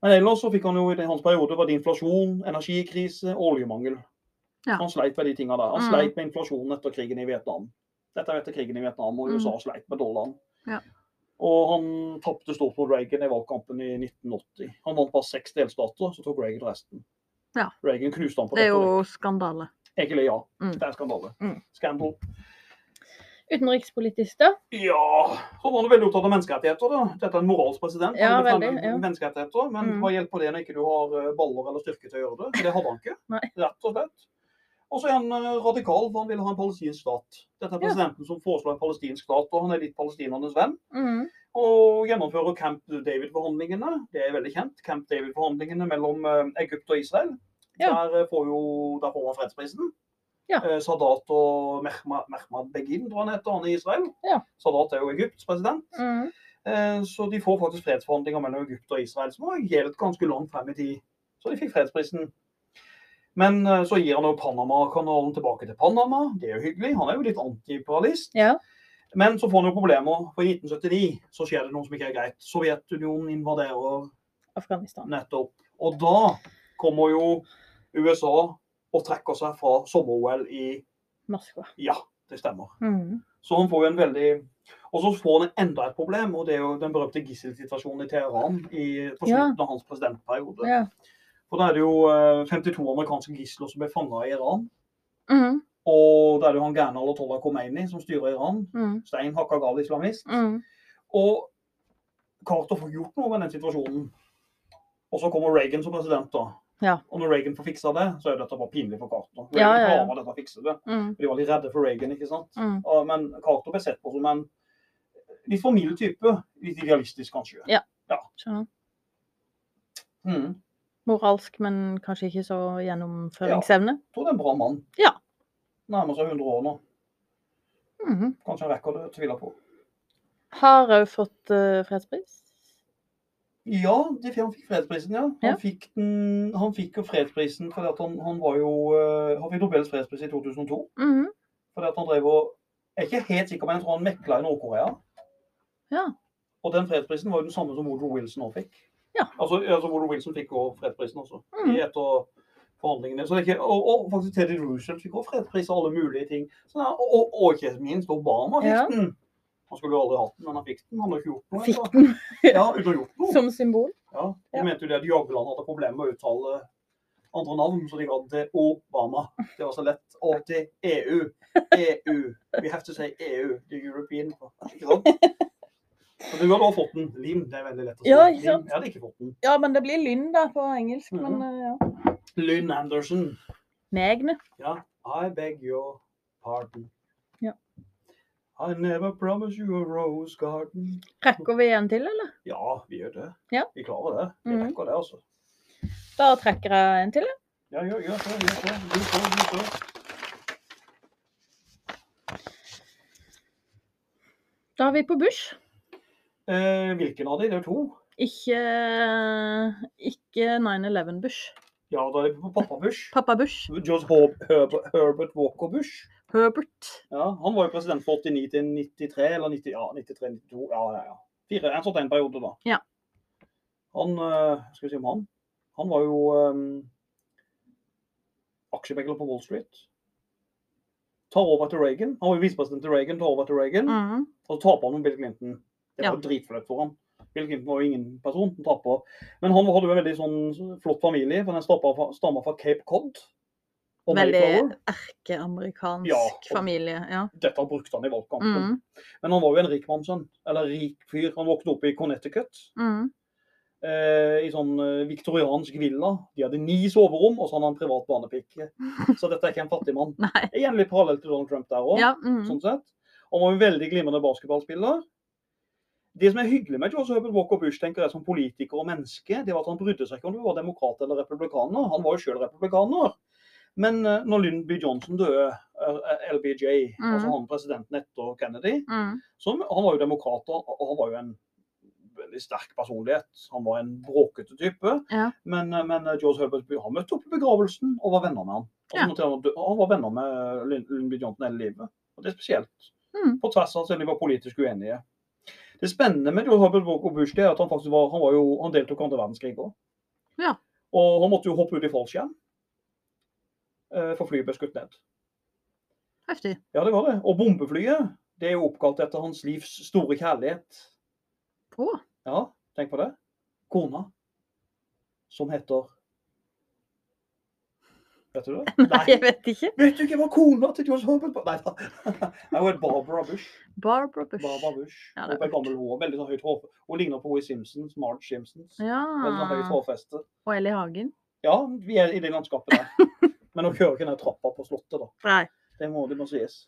Speaker 1: Men ellers så fikk han jo i hans periode var det inflasjon, energikrise, oljemangel.
Speaker 2: Ja.
Speaker 1: Han sleit med de tinga der. Han
Speaker 2: Mm.
Speaker 1: sleit med inflasjonen etter krigen i Vietnam. Dette er etter krigen i Vietnam, og
Speaker 2: Mm.
Speaker 1: USA sleit med dollaren.
Speaker 2: Ja.
Speaker 1: Og han tapte stort mot Reagan i valgkampen i 1980. Han vant bare seks delstater, så tok Reagan resten.
Speaker 2: Ja.
Speaker 1: Reagan knuste han på
Speaker 2: Det er jo skandale.
Speaker 1: Egentlig ja.
Speaker 2: Mm.
Speaker 1: Det er skandale.
Speaker 2: Mm.
Speaker 1: Scandal.
Speaker 2: Utenrikspolitisk, da?
Speaker 1: Ja, så var han veldig opptatt av menneskerettigheter. da. Dette er en moralsk president.
Speaker 2: Ja,
Speaker 1: han
Speaker 2: veldig, ja.
Speaker 1: menneskerettigheter, Men
Speaker 2: Mm.
Speaker 1: hva hjelper det når ikke du har eh, baller eller styrke til å gjøre det? Det hadde han ikke.
Speaker 2: Nei.
Speaker 1: Rett og slett. Og så er han eh, radikal, for han vil ha en palestinsk stat. Dette er
Speaker 2: Ja.
Speaker 1: presidenten som foreslår en palestinsk stat, og han er litt palestinernes venn.
Speaker 2: Mm.
Speaker 1: Og gjennomfører Camp David-forhandlingene. Det er veldig kjent. Camp David-forhandlingene mellom eh, Egypt og Israel.
Speaker 2: Ja.
Speaker 1: Der, eh, får jo, der får man fredsprisen.
Speaker 2: Ja.
Speaker 1: Sadat og Mehma- Mehmad Begin, tror han heter, han i Israel.
Speaker 2: Ja.
Speaker 1: Sadat er jo Egypts president.
Speaker 2: Mm.
Speaker 1: Så de får faktisk fredsforhandlinger mellom Egypt og Israel, som har gjeldt ganske langt frem i tid. Så de fikk fredsprisen. Men eh, så gir han jo Panama-kanalen tilbake til Panama. Det er jo hyggelig. Han er jo litt antiimperialist.
Speaker 2: Ja.
Speaker 1: Men så får han jo problemer. For i 1979 så skjer det noe som ikke er greit. Sovjetunionen invaderer
Speaker 2: Afghanistan.
Speaker 1: nettopp. Og da kommer jo USA og trekker seg fra sommer-OL i
Speaker 2: Moskva.
Speaker 1: Ja, det stemmer.
Speaker 2: Mm.
Speaker 1: Så han får jo en veldig Og så får han enda et problem, og det er jo den berømte gisselsituasjonen i Teheran i, på
Speaker 2: Ja.
Speaker 1: av hans presidentperiode.
Speaker 2: Ja.
Speaker 1: For da er det jo eh, 52 amerikanske gisler som ble fanga i Iran.
Speaker 2: Mm.
Speaker 1: Og da er det jo han gærne Ayatollah Khomeini som styrer Iran.
Speaker 2: Mm.
Speaker 1: Stein hakka gal islamist.
Speaker 2: Mm.
Speaker 1: Og Carter får gjort noe med den situasjonen. Og så kommer Reagan som president, da.
Speaker 2: Ja.
Speaker 1: Og når Reagan får fiksa det, så er dette bare pinlig for Carter. Reagan
Speaker 2: Ja, ja, ja.
Speaker 1: klarer dette fikse det.
Speaker 2: Mm.
Speaker 1: De var litt redde for Reagan, ikke sant.
Speaker 2: Mm.
Speaker 1: Men Carter ble sett på som en litt for mild type. Litt idealistisk, kanskje. Ja.
Speaker 2: Skjønner.
Speaker 1: Mm.
Speaker 2: Moralsk, men kanskje ikke så gjennomføringsevne.
Speaker 1: Jeg tror det er en bra mann.
Speaker 2: Ja.
Speaker 1: Nærmer seg 100 år nå.
Speaker 2: Mhm.
Speaker 1: Kanskje han rekker det, tviler på.
Speaker 2: Har òg fått uh, fredspris.
Speaker 1: Ja, de, han fikk fredsprisen, ja. Han,
Speaker 2: Ja.
Speaker 1: Fikk, den, han fikk jo fredsprisen fordi at han, han var jo eh, Han fikk Nobels fredspris i 2002
Speaker 2: Mhm.
Speaker 1: fordi at han drev og Jeg er ikke helt sikker, men jeg tror han mekla i Nord-Korea.
Speaker 2: Ja.
Speaker 1: Og den fredsprisen var jo den samme som Woodrow Wilson også fikk.
Speaker 2: Ja.
Speaker 1: Altså, altså Woodrow Wilson fikk også fredsprisen også. mm. Etter forhandlingene. Så det ikke, og, og faktisk Teddy Roosevelt fikk også fredspris og alle mulige ting. Så, og, og, og ikke minst Obama fikk
Speaker 2: Ja.
Speaker 1: den. Han skulle jo aldri hatt den, men han fikk den. Han har ikke gjort noe.
Speaker 2: Fikk den
Speaker 1: Ja, uten å gjort noe.
Speaker 2: som symbol.
Speaker 1: Ja, de
Speaker 2: Ja.
Speaker 1: mente jo det at Jagland hadde problemer med å uttale andre navn, så de ga det til Obama. Det var så lett. Og til EU. EU. We have to say EU. The European Ikke sant? Så du hadde også fått den. Lim, det er veldig lett å si.
Speaker 2: Ja, ikke sant?
Speaker 1: Lim, jeg hadde ikke fått den.
Speaker 2: Ja, men det blir Lynn da på engelsk. Men
Speaker 1: Mhm.
Speaker 2: eh, ja.
Speaker 1: Lynn Anderson.
Speaker 2: Megne.
Speaker 1: Ja. I beg your pardon.
Speaker 2: Ja.
Speaker 1: I never promise you a rose garden.
Speaker 2: Rekker vi en til, eller?
Speaker 1: Ja, vi gjør det.
Speaker 2: Ja.
Speaker 1: Vi klarer det. Vi
Speaker 2: mm.
Speaker 1: rekker det, altså.
Speaker 2: Da trekker jeg en til. jeg.
Speaker 1: Ja, gjør, gjør det. Gjør det. Du får, du får.
Speaker 2: Da er vi på Bush.
Speaker 1: Eh, hvilken av de? Det er to.
Speaker 2: Ikke, ikke 9-11 Bush.
Speaker 1: Ja, da er det pappa Bush.
Speaker 2: Pappa Bush.
Speaker 1: George Herb Herbert, Herbert Walker Bush.
Speaker 2: Herbert.
Speaker 1: Ja, han var jo president fra 89 til 93, eller 90, ja, 93, 92, ja, ja, ja. Fire, en sånn en periode da.
Speaker 2: Ja.
Speaker 1: Han, eh, skal vi si om han? Han var jo um, aksjemegler på Wall Street. Tar over til Reagan. Han var jo visepresident til Reagan, tar over til Reagan.
Speaker 2: Mhm.
Speaker 1: Og så taper han med Bill Clinton. Det var
Speaker 2: Ja.
Speaker 1: dritflaut for han. Bill Clinton var jo ingen person som taper. Men han hadde jo en veldig sånn flott familie, for den stammer fra, Cape Cod.
Speaker 2: Veldig erkeamerikansk
Speaker 1: Ja,
Speaker 2: familie. Ja.
Speaker 1: Dette brukte han i valgkampen.
Speaker 2: Mm.
Speaker 1: Men han var jo en rik mannssønn. Eller rik fyr. Han våknet opp i Connecticut.
Speaker 2: Mm.
Speaker 1: Eh, I sånn eh, viktoriansk villa. De hadde ni soverom, og så hadde han privat barnepike. Så dette er ikke en fattig mann. Igjen litt parallell til Donald Trump der òg.
Speaker 2: Ja. mm.
Speaker 1: sånn sett. Han var en veldig glimrende basketballspiller. Det som er hyggelig med George Herbert Walker Bush tenker jeg som politiker og menneske, det var at han brydde seg ikke om du var demokrat eller republikaner. Han var jo sjøl republikaner. Men eh, når Lyndon B. Johnson døde, eh, LBJ,
Speaker 2: mm.
Speaker 1: altså han presidenten etter Kennedy,
Speaker 2: mm.
Speaker 1: som, han var jo demokrat, og han var jo en veldig sterk personlighet. Han var en bråkete type.
Speaker 2: Ja.
Speaker 1: Men, eh, men George Herbert Bush han møtte opp i begravelsen og var venner med han. Altså, han Han var venner med Lyndon B. Johnson hele livet. Og det er spesielt.
Speaker 2: Mm.
Speaker 1: På tvers av at de var politisk uenige. Det spennende med George Herbert Walker Bush det er at han faktisk var, han var jo, han deltok i andre verdenskrig òg.
Speaker 2: Ja.
Speaker 1: Og han måtte jo hoppe ut i fallskjerm. eh, For flyet ble skutt ned.
Speaker 2: Heftig.
Speaker 1: Ja, det var det. Og bombeflyet det er jo oppkalt etter hans livs store kjærlighet.
Speaker 2: På?
Speaker 1: Ja, tenk på det. Kona. Som heter Vet du det?
Speaker 2: Nei, jeg vet ikke.
Speaker 1: Vet du ikke hva kona til George Herbert Nei da. Hun het Barbara Bush.
Speaker 2: Barbara Bush.
Speaker 1: Barbara Bush.
Speaker 2: Ja,
Speaker 1: Hun
Speaker 2: det er
Speaker 1: ble gammel hår. Veldig sånn høyt hår. Hun ligner på Wee Simpsons, Marge Simpsons. Ja. Veldig sånn høyt hårfeste.
Speaker 2: Og Ellie Hagen.
Speaker 1: Ja, vi er i det landskapet der. Men hun kjører ikke ned trappa på Slottet, da.
Speaker 2: Nei.
Speaker 1: Det må det må sies.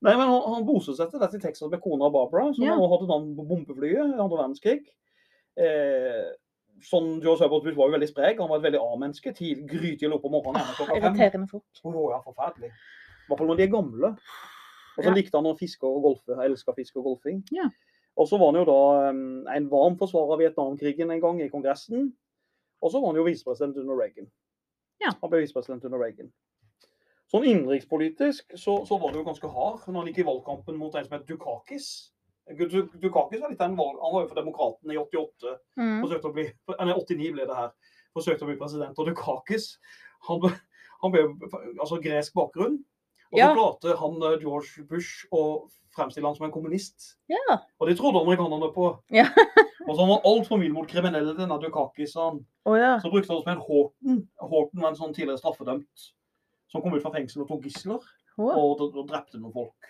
Speaker 1: Nei, men Han, han bosatte dette i Texas med kona Barbara, som
Speaker 2: Ja.
Speaker 1: nå hadde navn på bombeflyet i andre verdenskrig. Eh, sånn, George Herbert var jo veldig sprek. Han var et veldig A-menneske. Grytidlig opp om morgenen. fem.
Speaker 2: Irriterende fort.
Speaker 1: Oh, ja, forferdelig. I hvert fall når de er gamle. Og så
Speaker 2: Ja.
Speaker 1: likte han å fiske og golfe. Elska fiske og golfing.
Speaker 2: Ja.
Speaker 1: Og så var han jo da um, en varm forsvarer av Vietnamkrigen en gang i Kongressen. Og så var han jo visepresident under Reagan.
Speaker 2: Ja.
Speaker 1: Han ble visepresident under Reagan. Sånn innenrikspolitisk så, så var det jo ganske hard når han gikk i valgkampen mot en som het Dukakis. Du- Dukakis var litt av en valg... Han var jo for Demokratene i 88
Speaker 2: mm.
Speaker 1: forsøkte å bli, eller 89 ble det her, forsøkte å bli president. Og Dukakis, han han ble altså gresk bakgrunn. Og så
Speaker 2: Ja.
Speaker 1: klarte han eh, George Bush å fremstille han som en kommunist.
Speaker 2: Ja.
Speaker 1: Og det trodde amerikanerne på.
Speaker 2: Ja.
Speaker 1: og så var han altfor mild mot kriminelle, denne Dukakis.
Speaker 2: Å ja.
Speaker 1: Så brukte han som en Horten. Horten var en sånn tidligere straffedømt som kom ut fra fengsel og tok gisler
Speaker 2: Oh.
Speaker 1: og, og, drepte noen folk.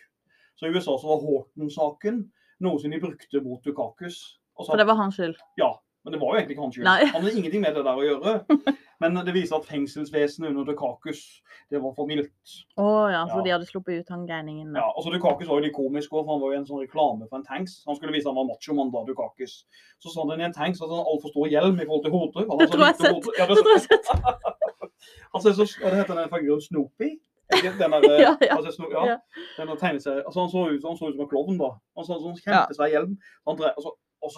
Speaker 1: Så i USA så var Horton-saken noe som de brukte mot Dukakis. Og
Speaker 2: For det var hans skyld.
Speaker 1: ja, men det var jo egentlig ikke hans skyld.
Speaker 2: Nei.
Speaker 1: Han hadde ingenting med det der å gjøre. Men det viser at fengselsvesenet under Dukakis, det var for mildt.
Speaker 2: Å ja, så
Speaker 1: Ja.
Speaker 2: de hadde sluppet ut han gærningen.
Speaker 1: Ja, altså Dukakis var jo litt komisk også, for han var jo en sånn reklame for en tanks. Han skulle vise han var machomann da, Dukakis. Så sa han i en tanks at han hadde altfor stor hjelm i forhold til hodet.
Speaker 2: Det tror jeg jeg
Speaker 1: hode. Ja,
Speaker 2: Det tror jeg jeg har sett.
Speaker 1: han ser så, hva det heter den figuren Snoopy? Den der,
Speaker 2: Ja, ja.
Speaker 1: altså, ja, den der tegneserien. Altså, han, så ut, han så ut som en klovn da. Han så sånn kjempesvær hjelm. Altså, og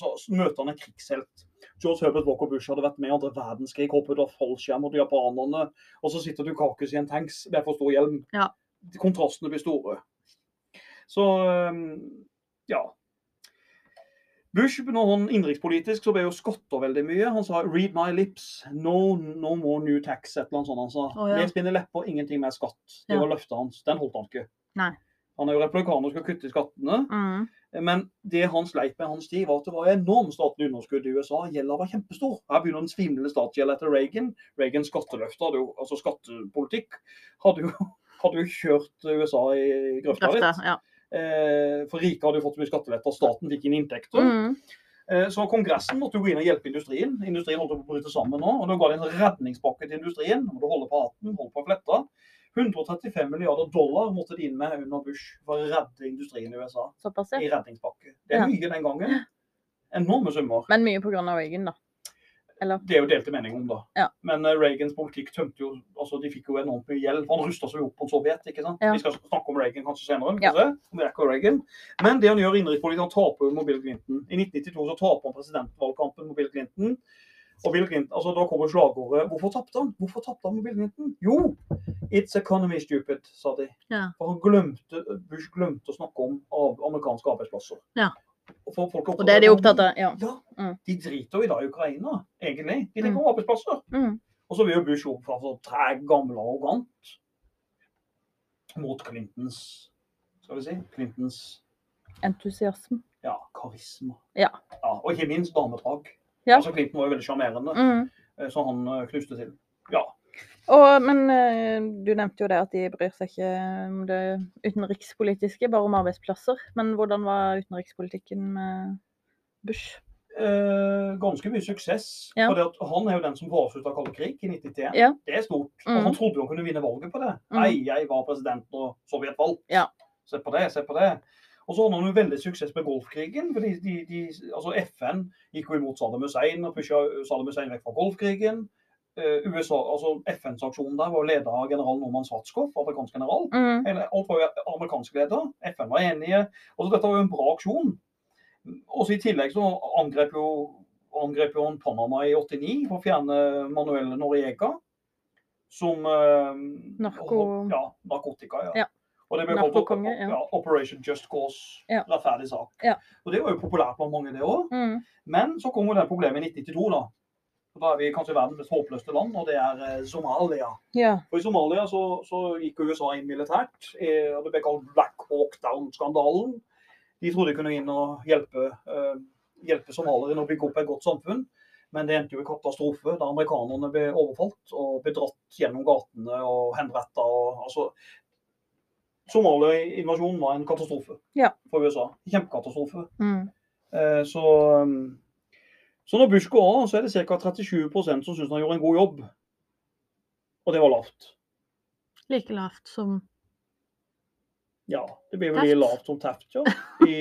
Speaker 1: så møter han en krigshelt. George Herbert Walker Bush hadde vært med i andre verdenskrig, hoppet av fallskjerm mot japanerne, og så sitter Dukakis i en tanks med for stor hjelm.
Speaker 2: Ja.
Speaker 1: Kontrastene blir store. Så um, ja. Bush, når han innenrikspolitisk, så ble jo skatter veldig mye. Han sa 'read my lips', no, no more new tax, et eller annet sånt. Han sa.
Speaker 2: Oh, ja.
Speaker 1: Les mine lepper, ingenting mer skatt. Det
Speaker 2: Ja.
Speaker 1: var løftet hans. Den holdt han ikke.
Speaker 2: Nei.
Speaker 1: Han er jo republikaner og skal kutte i skattene.
Speaker 2: Mm.
Speaker 1: Men det han sleit med hans tid, var at det var enormt statlig underskudd i USA. Gjelda var kjempestor. Her begynner den svimlende statsgjeld etter Reagan. Reagans skatteløfte, altså skattepolitikk, hadde jo, hadde jo kjørt USA i Grøfta. litt.
Speaker 2: Ja.
Speaker 1: Eh, for rike hadde jo fått mye skattelette, og staten fikk inn inntekter.
Speaker 2: Mm.
Speaker 1: Eh, Så Kongressen måtte jo gå inn og hjelpe industrien. Industrien holdt på å bryte sammen nå. og Da ga de en redningspakke til industrien. Må du holde på hatten, holde på fletta. 135 milliarder dollar måtte de inn med under Bush for å redde industrien i USA.
Speaker 2: Såpass,
Speaker 1: I
Speaker 2: ja.
Speaker 1: redningspakke. Det er mye den gangen. Enorme summer.
Speaker 2: Men mye pga. Reagan, da. Eller?
Speaker 1: Det er jo delte mening om, da.
Speaker 2: Ja.
Speaker 1: Men eh, Reagans politikk tømte jo altså De fikk jo enormt mye gjeld. Han rusta seg jo opp mot Sovjet. ikke sant?
Speaker 2: Ja.
Speaker 1: Vi skal snakke om Reagan kanskje senere.
Speaker 2: Ja.
Speaker 1: kanskje, om ikke Reagan. Men det han gjør innenrikspolitikk, han taper mot Bill Clinton. I 1992 så taper han presidentvalgkampen mot Bill Clinton. Og Bill Clinton, altså Da kommer slagordet Hvorfor tapte han? Hvorfor tapte han mot Bill Clinton? Jo, it's economy stupid, sa de.
Speaker 2: Ja.
Speaker 1: For han glemte, Bush glemte å snakke om av amerikanske arbeidsplasser.
Speaker 2: Ja.
Speaker 1: Og, for folk
Speaker 2: Og det er de opptatt av. Ja.
Speaker 1: Ja,
Speaker 2: Mm.
Speaker 1: de driter jo i dag i Ukraina, egentlig. De tenker
Speaker 2: Mm.
Speaker 1: arbeidsplasser.
Speaker 2: Mm.
Speaker 1: Og så vil jo Bush opp fra så treg, gammel og arrogant mot Clintons Skal vi si Clintons
Speaker 2: Entusiasme.
Speaker 1: ja, karisma.
Speaker 2: Ja.
Speaker 1: ja. Og ikke minst damedrag.
Speaker 2: Ja.
Speaker 1: Altså Clinton var jo veldig sjarmerende,
Speaker 2: Mm.
Speaker 1: eh, så han eh, knuste til. Ja.
Speaker 2: Og, men eh, du nevnte jo det at de bryr seg ikke om det utenrikspolitiske, bare om arbeidsplasser. Men hvordan var utenrikspolitikken med Bush?
Speaker 1: Eh, ganske mye suksess.
Speaker 2: Ja.
Speaker 1: For han er jo den som foreslutta kalde krig i 1991.
Speaker 2: Ja.
Speaker 1: Det er stort.
Speaker 2: Mm.
Speaker 1: Og han trodde jo han kunne vinne valget på det.
Speaker 2: Mm.
Speaker 1: Nei, jeg var president når Sovjet vant.
Speaker 2: Ja.
Speaker 1: Se på det, se på det. Og så hadde han jo veldig suksess med Golfkrigen. fordi de, de, altså FN gikk jo imot Saddam Hussein og pusha Saddam Hussein vekk fra Golfkrigen. Eh, USA, altså FN-sanksjonen der var ledet av general Norman Svartskov, amerikansk general.
Speaker 2: Mm.
Speaker 1: Alt var jo amerikansk leder. FN var enige. Altså, dette var jo en bra aksjon. Og så I tillegg så angrep jo, angrep jo han Panama i 89 for å fjerne Manuel Noriega. Som eh,
Speaker 2: Narko-
Speaker 1: Ja, narkotika. ja.
Speaker 2: Ja.
Speaker 1: Og det ble kalt
Speaker 2: ja.
Speaker 1: Operation Just Cause.
Speaker 2: Ja.
Speaker 1: Rettferdig sak.
Speaker 2: Ja.
Speaker 1: Og Det var jo populært blant mange, det òg.
Speaker 2: Mm.
Speaker 1: Men så kom jo det problemet i 1992. Da Da er vi kanskje verdens mest håpløste land, og det er eh, Somalia.
Speaker 2: Ja.
Speaker 1: Og I Somalia så, så gikk USA inn militært. eh, og Det ble kalt Black Hawk Down-skandalen. De trodde de kunne inn og hjelpe, eh, hjelpe somalierne å bygge opp et godt samfunn. Men det endte jo i katastrofe da amerikanerne ble overfalt og bedratt gjennom gatene og henretta. Altså, Somalia-invasjonen var en katastrofe
Speaker 2: Ja.
Speaker 1: for USA. Kjempekatastrofe.
Speaker 2: Mm.
Speaker 1: Eh, Så, um, så når Bush går av, så er det ca. 37% som syns han gjorde en god jobb. Og det var lavt.
Speaker 2: Like lavt som
Speaker 1: Ja, det blir vel like lavt som Taft, ja. I,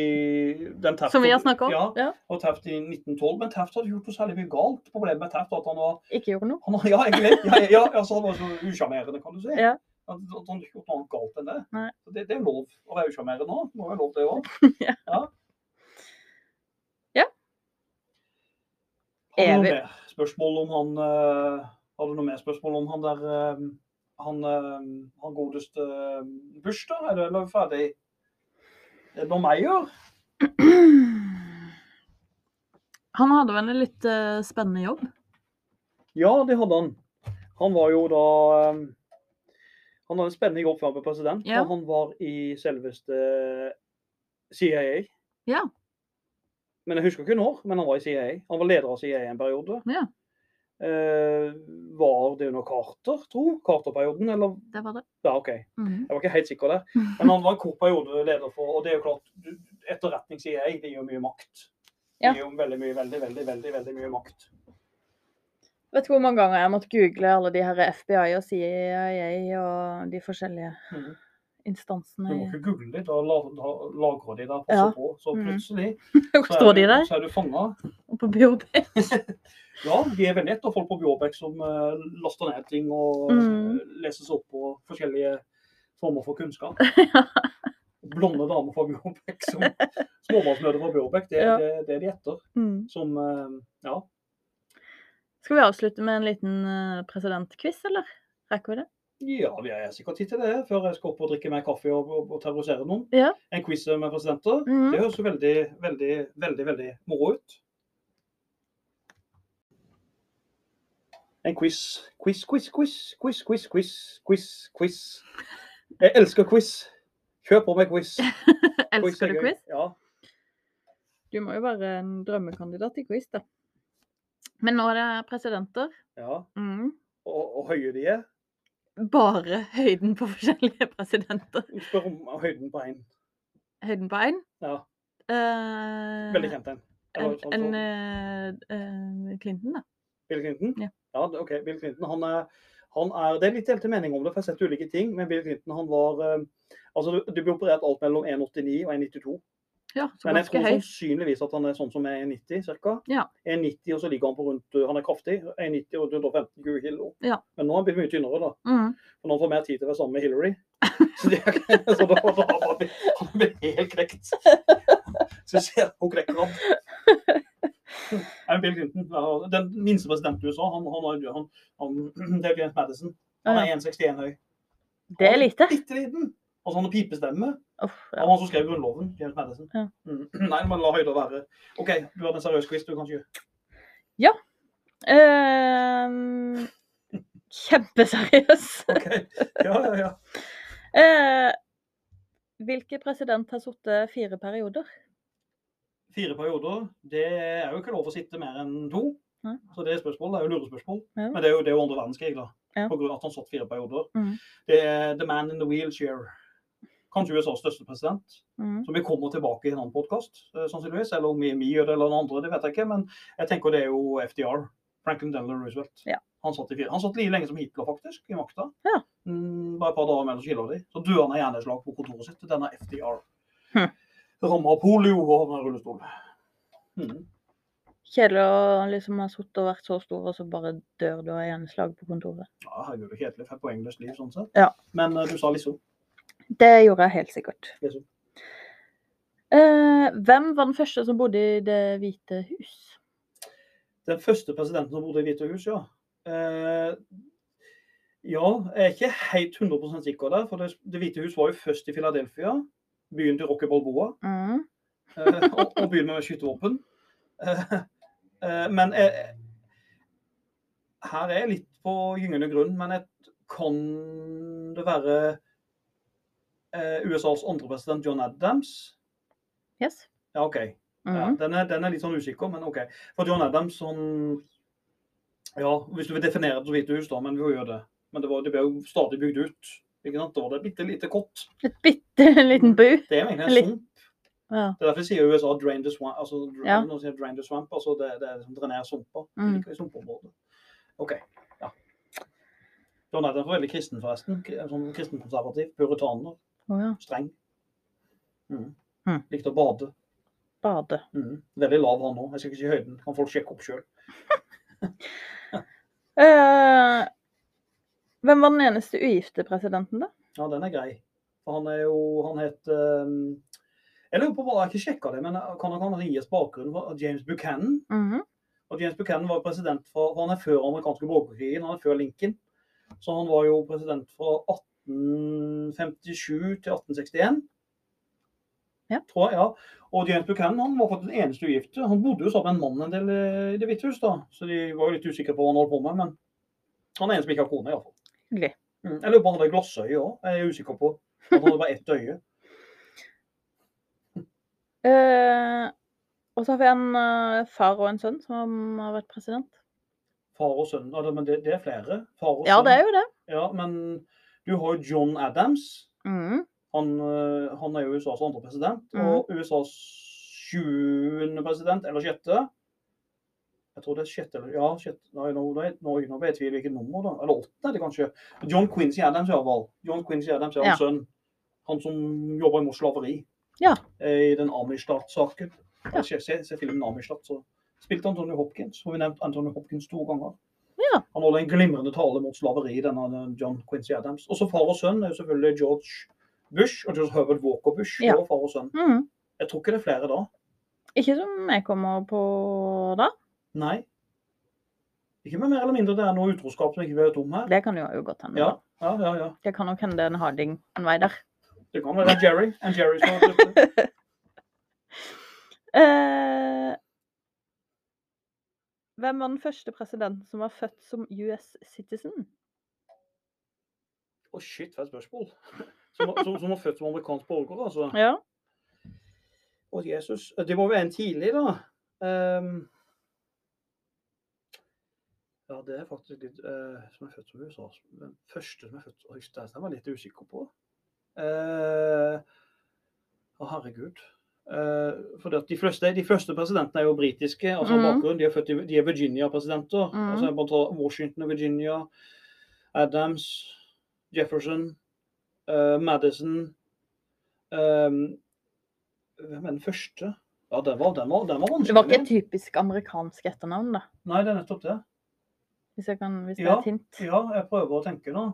Speaker 1: den Taft
Speaker 2: Som vi har snakka om?
Speaker 1: Ja,
Speaker 2: Ja.
Speaker 1: og Taft i 1912. Men Taft hadde gjort noe særlig mye galt. Problemet med Taft at han var
Speaker 2: Ikke gjorde noe?
Speaker 1: han, Ja, egentlig. Ja, ja, altså, han var så usjarmerende, kan du si.
Speaker 2: Ja.
Speaker 1: At, han ikke gjort noe annet galt enn det.
Speaker 2: Nei.
Speaker 1: Det, det er lov å være usjarmerende nå. Må være lov det òg.
Speaker 2: Ja.
Speaker 1: Ja. Har du noe mer spørsmål om han eh, Har noe mer spørsmål om han der eh, han, eh, han godeste Bush, da? Er det eller ferdig? Er det noe meg gjør?
Speaker 2: Han hadde vel en litt spennende jobb?
Speaker 1: Ja, det hadde han. Han var jo da Han hadde en spennende jobb før han ble president.
Speaker 2: Ja.
Speaker 1: og Han var i selveste CIA.
Speaker 2: Ja.
Speaker 1: Men jeg husker ikke når, men han var i CIA. Han var leder av CIA en periode.
Speaker 2: Ja.
Speaker 1: Eh, var det under Carter, tro? Carter-perioden, eller?
Speaker 2: Det var det.
Speaker 1: Ja, OK.
Speaker 2: Mhm.
Speaker 1: Jeg var ikke helt sikker der. Men han var en kort periode leder for Og det er jo klart, etterretning CIA, det gir jo mye makt. Det gir jo veldig mye, veldig, veldig, veldig, veldig mye makt.
Speaker 2: Vet du hvor mange ganger jeg måtte google alle de her FBI og CIA og de forskjellige
Speaker 1: Mhm.
Speaker 2: Instansene?
Speaker 1: Du må ikke google det, da, da lagrer de der
Speaker 2: Ja.
Speaker 1: på. Så
Speaker 2: Mhm.
Speaker 1: plutselig så er du-? Så er du fanga.
Speaker 2: På BOB?
Speaker 1: Ja, de er veldig etter folk på Bjårbekk som uh, laster ned ting og
Speaker 2: Mhm.
Speaker 1: eh, leses opp på forskjellige former for kunnskap. blonde damer fra Bjørbekk som småbarnsmødre fra Bjørbekk. Det,
Speaker 2: Ja.
Speaker 1: det, det er de etter.
Speaker 2: Mm.
Speaker 1: Som uh, Ja.
Speaker 2: Skal vi avslutte med en liten presidentquiz, eller? Rekker vi det?
Speaker 1: Ja, vi har sikkert tid til det før jeg skal opp og drikke mer kaffe og, og, og terrorisere noen.
Speaker 2: Ja.
Speaker 1: En quiz med presidenter.
Speaker 2: Mhm.
Speaker 1: Det høres jo veldig, veldig, veldig veldig moro ut. En quiz. Quiz, quiz, quiz, quiz, quiz, quiz, quiz, quiz. Jeg elsker quiz. Kjør på med quiz. Quiz
Speaker 2: Elsker
Speaker 1: quiz
Speaker 2: du quiz?
Speaker 1: Ja.
Speaker 2: Du må jo være en drømmekandidat i quiz, da. Men nå er det presidenter.
Speaker 1: ja.
Speaker 2: Mm.
Speaker 1: Og, og høye de er.
Speaker 2: Bare høyden på forskjellige presidenter.
Speaker 1: Du Spør om høyden på én.
Speaker 2: Høyden på én.
Speaker 1: Ja.
Speaker 2: Uh,
Speaker 1: Veldig kjent en.
Speaker 2: En, eh, Clinton, da.
Speaker 1: Bill Clinton?
Speaker 2: Ja.
Speaker 1: ja, OK. Bill Clinton, han er, han er Det er litt delte mening om det, for jeg har sett ulike ting. Men Bill Clinton, han var Altså, du, du ble operert alt mellom 1,89 og 1,92.
Speaker 2: Ja,
Speaker 1: Men jeg tror
Speaker 2: høy.
Speaker 1: sannsynligvis at han er sånn som er 1,90 ca.
Speaker 2: Ja.
Speaker 1: 1,90 og så ligger han på rundt uh, Han er kraftig. 1,90 og 115 kilo.
Speaker 2: Ja.
Speaker 1: Men nå har han blitt mye tynnere, da.
Speaker 2: Mm.
Speaker 1: For nå får han mer tid til å være sammen med Hillary. Så, det så da, da han blitt- helt knekt. Så ser hun knekker han. Bill Clinton, den minste presidenten i USA, han, han, har- han, han, det er James Madison. Han er 1,61 høy.
Speaker 2: Det er lite.
Speaker 1: Bitte liten. Og så han pipestemme. Oh,
Speaker 2: ja.
Speaker 1: han som skrev Grunnloven. James Madison.
Speaker 2: Ja.
Speaker 1: Mm. Nei, men la høyder være. OK, du hadde en seriøs quiz, du, kanskje?
Speaker 2: Ehm, kjempeseriøs.
Speaker 1: OK. Ja, ja, ja.
Speaker 2: Uh, hvilken president har sittet fire perioder?
Speaker 1: Fire perioder. Det er jo ikke lov å sitte mer enn to.
Speaker 2: Nei.
Speaker 1: Så det er spørsmål. Det er jo lurespørsmål.
Speaker 2: Ja.
Speaker 1: Men det er jo, det er jo andre verdenskrig, da.
Speaker 2: Ja.
Speaker 1: På grunn av at han satt fire perioder.
Speaker 2: Mm.
Speaker 1: Det er the man in the wheelchair. Kanskje USAs største president.
Speaker 2: Mm.
Speaker 1: Som vi kommer tilbake i en annen podkast, sannsynligvis. Eller om vi vi gjør det, eller noen andre, det vet jeg ikke. Men jeg tenker det er jo FDR. Franklin Delano Roosevelt.
Speaker 2: Ja.
Speaker 1: Han satt i. Han satt like lenge som Hitler, faktisk, i makta.
Speaker 2: Ja.
Speaker 1: Mm, bare et par dager mellom så av dem. Så døde han av hjerneslag på kontoret sitt. Denne FDR.
Speaker 2: Hm.
Speaker 1: Ramma polio og havna i rullestol. Mm.
Speaker 2: Kjedelig å liksom ha sittet og vært så stor, og så bare dør du av hjerneslag på kontoret.
Speaker 1: Ja, herregud, er kjedelig. Et poengløst liv, sånn sett.
Speaker 2: Ja.
Speaker 1: Men uh, du sa liksom.
Speaker 2: Det gjorde jeg helt sikkert. Eh, hvem var den første som bodde i Det hvite hus?
Speaker 1: Den første presidenten som bodde i Hvite hus, ja. Eh, ja, jeg er ikke helt 100 sikker der. For det, det hvite hus var jo først i Philadelphia. Byen til Rocky Balboa.
Speaker 2: Mm.
Speaker 1: eh, og, og byen med skytevåpen. Eh, eh, men her er jeg litt på gyngende grunn. Men jeg, kan det være USAs andre president, John Adams?
Speaker 2: Yes.
Speaker 1: Ja, OK. Ja,
Speaker 2: Mm.
Speaker 1: den, er, den er litt sånn usikker, men OK. For John Adams, han Ja, hvis du vil definere det som Hvite hus, da, men vi får gjøre det. Men det, var, det ble jo stadig bygd ut. Ikke sant? Da var det et bitte lite kott.
Speaker 2: Et bitte liten bu.
Speaker 1: Det er egentlig en sump.
Speaker 2: Ja.
Speaker 1: Det er derfor jeg sier USA drain the swamp. Altså,
Speaker 2: Ja.
Speaker 1: drain the swamp, altså det, det er liksom drenere sumper.
Speaker 2: Mm.
Speaker 1: I sumpområdet. OK. Ja. John Adams var veldig kristen, forresten. K- Sånn kristenkonservativ. Puritaner.
Speaker 2: Å ja.
Speaker 1: Streng. Mm.
Speaker 2: Mm.
Speaker 1: Likte å bade.
Speaker 2: Bade.
Speaker 1: Mm. Veldig lav han òg. Jeg skal ikke si høyden. Kan folk sjekke opp sjøl.
Speaker 2: uh, hvem var den eneste ugifte presidenten, da?
Speaker 1: Ja, den er grei. Han er jo Han het um, Jeg lurer på hva, jeg har ikke sjekka det, men kan han kan gis bakgrunn James Buchanan?
Speaker 2: Mhm.
Speaker 1: Og James Buchanan var president for Han er før amerikanske borgerkrigen, han er før Lincoln. Så han var jo president fra 1857 til 1861.
Speaker 2: Ja.
Speaker 1: Tror jeg, ja. Og James Buchanan han var faktisk den eneste ugifte. Han bodde jo sammen med en mann en del eh, i Det hvite hus, da. Så de var jo litt usikre på hva han holdt på med. Men han er en som ikke har kone, iallfall.
Speaker 2: Hyggelig.
Speaker 1: Mm. Jeg lurer på om han hadde glassøye òg. Jeg er usikker på. Han hadde bare ett øye.
Speaker 2: uh, og så har vi en uh, far og en sønn som har vært president.
Speaker 1: Far og sønn. Ja, men det, det er flere. Far og
Speaker 2: Ja,
Speaker 1: sønn.
Speaker 2: det er jo det.
Speaker 1: Ja, men du har jo John Adams.
Speaker 2: Mm.
Speaker 1: Han, øh, han er jo USAs andre president.
Speaker 2: Mm.
Speaker 1: Og USAs sjuende president, eller sjette. Jeg tror det er sjette eller Ja, sjette. Nei, nå, nå, nå, nå vet vi hvilket nummer, da. Eller åttende, det kanskje. John Quincy Adams, iallfall. John Quincy Adams er hans sønn. Han som jobber mot slaveri.
Speaker 2: Ja.
Speaker 1: Eh, I den Amistad-saken.
Speaker 2: Ja.
Speaker 1: Se, se, se filmen Amistad, så spilte Anthony Hopkins. Har vi nevnt Anthony Hopkins to ganger.
Speaker 2: Ja.
Speaker 1: Han holder en glimrende tale mot slaveri, denne John Quincy Adams. Og så far og sønn er jo selvfølgelig George Bush og George Herbert Walker Bush.
Speaker 2: Ja.
Speaker 1: Og far og sønn.
Speaker 2: Mm.
Speaker 1: Jeg tror ikke det er flere da.
Speaker 2: Ikke som jeg kommer på da.
Speaker 1: Nei. Ikke med mer eller mindre det er noe utroskap som ikke vi vet om her.
Speaker 2: Det kan jo ha godt hende.
Speaker 1: Ja, ja, ja. ja.
Speaker 2: Det kan nok hende det er en harding en vei der.
Speaker 1: Det kan være Jerry. En Jerry som har
Speaker 2: hvem var den første presidenten som var født som US citizen?
Speaker 1: Å, shit, for et spørsmål. Som, som, som var født som amerikansk borger, altså.
Speaker 2: Ja.
Speaker 1: Å, Jesus. Det må være en tidlig, da. Um, ja, det er faktisk litt uh, Som er født som USA. Den første som er født Oi, Det var jeg litt usikker på. Å, uh, oh, herregud. Eh, for at de, fleste, de første presidentene er jo britiske. altså
Speaker 2: mm.
Speaker 1: bakgrunn. De er, født i, de er Virginia-presidenter.
Speaker 2: Mm.
Speaker 1: altså Washington og Virginia. Adams, Jefferson, uh, Madison um, Hvem er den første? Ja, den var, den var, den var vanskelig.
Speaker 2: Det var ikke et typisk amerikansk etternavn, da.
Speaker 1: Nei, det er nettopp det.
Speaker 2: Hvis, jeg kan, hvis det
Speaker 1: Ja.
Speaker 2: er et hint.
Speaker 1: Ja, jeg prøver å tenke nå.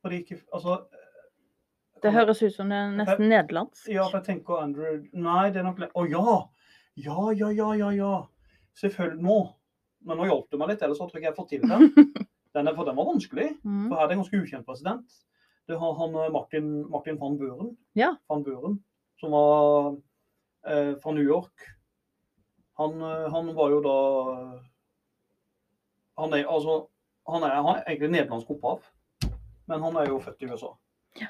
Speaker 1: Fordi ikke Altså
Speaker 2: Det høres ut som det er nesten nederlandsk.
Speaker 1: Ja, for jeg tenker Andrew Nei, det er nok Å Å ja! Ja, ja, ja, ja, ja. Selvfølgelig nå. Men nå hjalp du meg litt, ellers så tror jeg ikke jeg får til den. den er, for den var vanskelig.
Speaker 2: Mm.
Speaker 1: For her er det en ganske ukjent president. Det har han eh, Martin, Martin van Buren.
Speaker 2: Ja.
Speaker 1: Van Buren, som var eh, fra New York. Han, eh, han var jo da Han er altså Han er, han er egentlig nederlandsk opphav, men han er jo født i USA.
Speaker 2: Ja.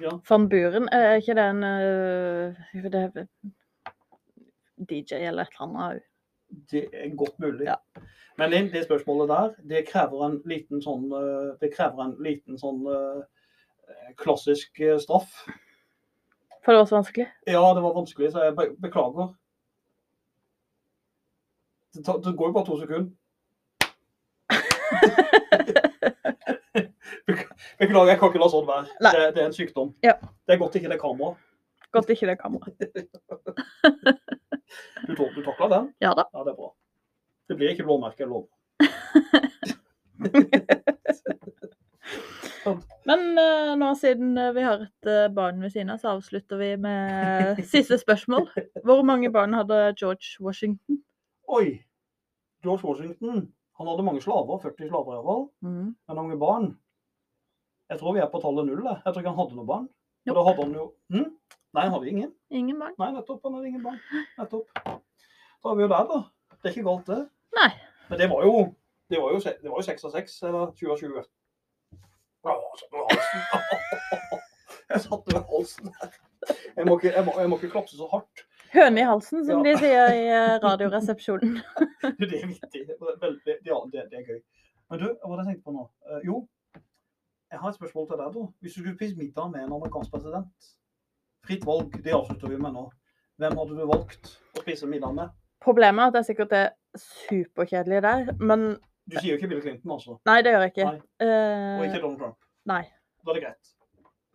Speaker 1: Ja.
Speaker 2: Van Buren, er ikke det en uh, det er DJ eller et eller annet?
Speaker 1: Det er godt mulig.
Speaker 2: Ja.
Speaker 1: Men Linn, det spørsmålet der, det krever en liten sånn eh, Det krever en liten sånn eh, klassisk eh, straff.
Speaker 2: For det var så vanskelig?
Speaker 1: Ja, det var vanskelig, så jeg be beklager. Det, tar, det går jo bare to sekunder. Bek- Beklager, jeg kan ikke la sånn være. Det, det er en sykdom.
Speaker 2: Ja.
Speaker 1: Det er godt ikke det er kamera.
Speaker 2: Godt ikke det er kamera.
Speaker 1: Du, tok- du takla den?
Speaker 2: Ja da.
Speaker 1: Ja, det er bra. Det blir ikke blåmerke, jeg lover.
Speaker 2: Men uh, nå siden øh, vi har et uh, barn ved siden av, så avslutter vi med siste spørsmål. Hvor mange barn hadde George Washington?
Speaker 1: Oi! George Washington. Han hadde mange slaver. 40 slaver iallfall.
Speaker 2: Mm.
Speaker 1: Men mange barn. Jeg tror vi er på tallet null. jeg. Tror ikke han hadde noen barn. Og da hadde han jo hm? Nei, han hadde ingen.
Speaker 2: Ingen barn?
Speaker 1: Nei, nettopp. Han hadde ingen barn. Nettopp. Da er vi jo der, da. Det er ikke galt, det.
Speaker 2: Nei.
Speaker 1: Men det var jo det var jo, det var jo 6 av 6, eller 20 av 20. Å, jeg satt ved halsen. Her. Jeg må ikke, jeg må, jeg må ikke klapse så hardt.
Speaker 2: Høne i halsen, som
Speaker 1: Ja.
Speaker 2: de sier i øh, Radioresepsjonen.
Speaker 1: Det er vittig. Ja, det, det er gøy. Men du, hva var det jeg tenkte på nå? Eh, jo, jeg har et spørsmål til deg. da. Hvis du skulle spist middag med en amerikansk president, fritt valg, det avslutter vi med nå. Hvem hadde du valgt å spise middag med?
Speaker 2: Problemet er at jeg sikkert er superkjedelig der, men
Speaker 1: Du sier jo ikke Bill Clinton, altså.
Speaker 2: Nei, det gjør jeg ikke.
Speaker 1: Nei. Og
Speaker 2: Eh,
Speaker 1: ikke Donald Trump.
Speaker 2: nei.
Speaker 1: Da er det greit.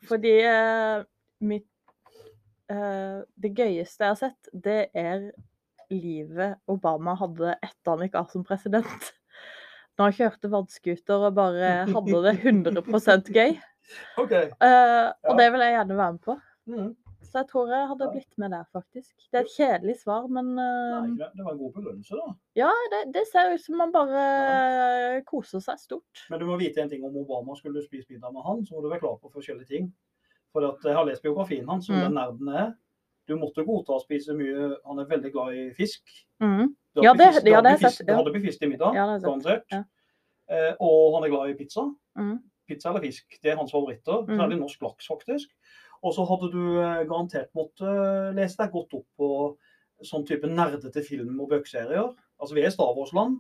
Speaker 2: Fordi uh, mitt uh, Det gøyeste jeg har sett, det er livet Obama hadde etter han gikk av som president. Når han kjørte vannskuter og bare hadde det 100 gøy.
Speaker 1: OK.
Speaker 2: Eh, og det vil jeg gjerne være med på.
Speaker 1: Mm.
Speaker 2: Så jeg tror jeg hadde blitt med der, faktisk. Det er et kjedelig svar, men
Speaker 1: Nei,
Speaker 2: eh,
Speaker 1: det det var en god begrunnelse, da.
Speaker 2: ja, det, det ser ut som man bare ja. koser seg stort.
Speaker 1: Men du må vite en ting om Obama. Skulle du spise middag med han, så må du være klar på forskjellige ting. For at jeg har lest biografien hans, som
Speaker 2: Mm.
Speaker 1: den nerden er. Du måtte godta å spise mye Han er veldig glad i fisk. Mm.
Speaker 2: Ja, det-
Speaker 1: du
Speaker 2: ja, har jeg sett,
Speaker 1: Du
Speaker 2: hadde
Speaker 1: hadde fisk til middag,
Speaker 2: Ja, har
Speaker 1: garantert.
Speaker 2: ja.
Speaker 1: Eh, og han er glad i pizza.
Speaker 2: Mm.
Speaker 1: Pizza eller fisk, det er hans favoritter.
Speaker 2: Mm.
Speaker 1: Særlig norsk laks, faktisk. Og så hadde du eh, garantert måttet lese deg godt opp på sånn type nerdete film- og bøkeserier. Altså, vi er Star Wars-land.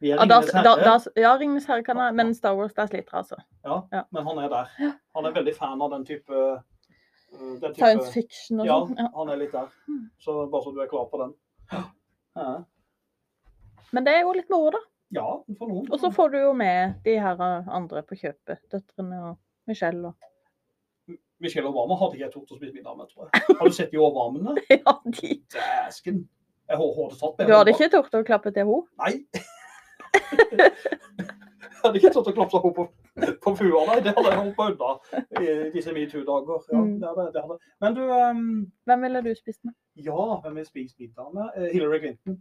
Speaker 1: Vi er Ringenes herre.
Speaker 2: da, ja, Ringenes herre kan jeg, men Star Wars, der sliter altså.
Speaker 1: Ja,
Speaker 2: Ja.
Speaker 1: men han er der. Han er veldig fan av den type, type
Speaker 2: Science fiction og sånn. Ja.
Speaker 1: han er litt der.
Speaker 2: Mm.
Speaker 1: Så bare så du er klar på den. Ja,
Speaker 2: Men det er jo litt moro, da.
Speaker 1: ja for noen.
Speaker 2: Og så får du jo med de her andre på kjøpet. Døtrene og Michelle og
Speaker 1: Michelle Obama hadde ikke jeg tort å spise middag med, tror jeg. Har du sett de overarmene?
Speaker 2: Ja, de.
Speaker 1: Dæsken. Jeg har hadde tatt med
Speaker 2: Du hadde ikke tort å klappe til henne?
Speaker 1: Nei. jeg hadde ikke tort å klapsa henne på på fua, nei. Det hadde jeg holdt på unna i disse metoo-dager. Ja,
Speaker 2: Mm.
Speaker 1: det hadde, det hadde. Men du, um...
Speaker 2: Hvem ville du spist med?
Speaker 1: ja, hvem vil spise middag med? Eh, Hillary Clinton.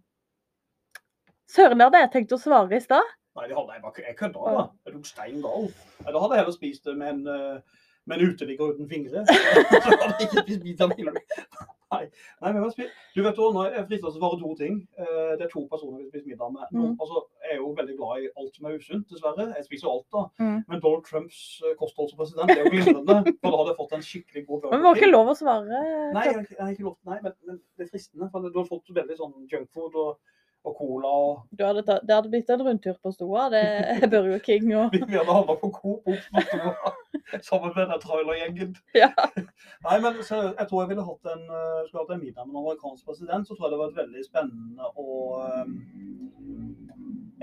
Speaker 2: Søren, det hadde jeg tenkt å svare i stad.
Speaker 1: Nei, det hadde jeg bare Jeg kødda, da. Jeg tok stein gal. Da hadde jeg heller spist det med en, eh, med en uteligger uten fingre. Så hadde jeg ikke spist middag med Hillary. Nei, Nei men Du vet hva, nå er jeg fristet til å svare to ting. Eh, Det er to personer vi spiser middag med.
Speaker 2: Mm.
Speaker 1: altså, jeg er jo veldig glad i alt som er usunt, dessverre. Jeg spiser alt, da.
Speaker 2: Mm.
Speaker 1: Men Donald Trumps eh, kosthold som president er jo glimrende. For da hadde jeg fått en skikkelig god
Speaker 2: Men var må ikke lov å svare.
Speaker 1: Nei, jeg, jeg jeg, ikke lov Nei, men, men det er fristende. For du har fått veldig sånn junkfood og, og cola og
Speaker 2: Du hadde tatt, det hadde blitt en rundtur på Stoa. Det er Burger King og
Speaker 1: Vi, hadde havna på Coop opp på Stoa, sammen med den trailergjengen.
Speaker 2: Ja.
Speaker 1: Nei, men så, jeg tror jeg ville hatt en, eh, skulle hatt en middag med en amerikansk president. Så tror jeg det hadde vært veldig spennende å eh,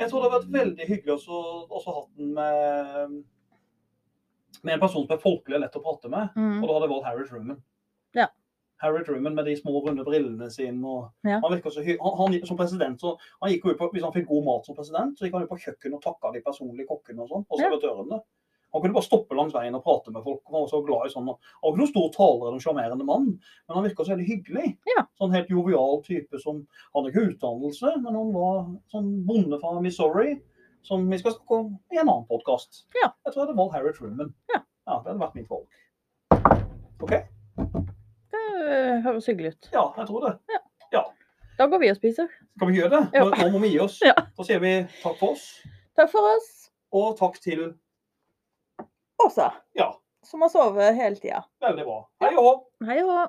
Speaker 1: Jeg tror det hadde vært veldig hyggelig også, også hatt den med med en person som er folkelig og lett å prate med.
Speaker 2: mm.
Speaker 1: Og da hadde jeg valgt Harry Truman. Harry Truman med de små, runde brillene sine. Og
Speaker 2: Ja.
Speaker 1: han så han, han, Som president, så han gikk jo ut på, Hvis han fikk god mat som president, så gikk han jo på kjøkkenet og takka de personlige kokkene og sånn, og servitørene. Han kunne bare stoppe langs veien og prate med folk. Han var så glad i sånn. Han var ikke noen stor taler eller en sjarmerende mann, men han virka så veldig hyggelig.
Speaker 2: Ja.
Speaker 1: Sånn helt jovial type som hadde ikke utdannelse, men han var sånn bonde fra Missouri. Som vi skal snakke om i en annen podkast.
Speaker 2: Ja.
Speaker 1: Jeg tror jeg hadde valgt Harry Truman.
Speaker 2: Ja.
Speaker 1: ja, Det hadde vært mitt valg. OK?
Speaker 2: Det høres hyggelig ut.
Speaker 1: Ja, jeg tror det.
Speaker 2: Da går vi og spiser.
Speaker 1: Skal vi gjøre det?
Speaker 2: Ja.
Speaker 1: Nå må vi gi oss.
Speaker 2: Ja.
Speaker 1: Da sier vi takk for oss,
Speaker 2: Takk for oss.
Speaker 1: og takk til
Speaker 2: Åsa,
Speaker 1: Ja,
Speaker 2: som har sovet hele tida.
Speaker 1: veldig bra. Hei og hå!
Speaker 2: Hei og hå.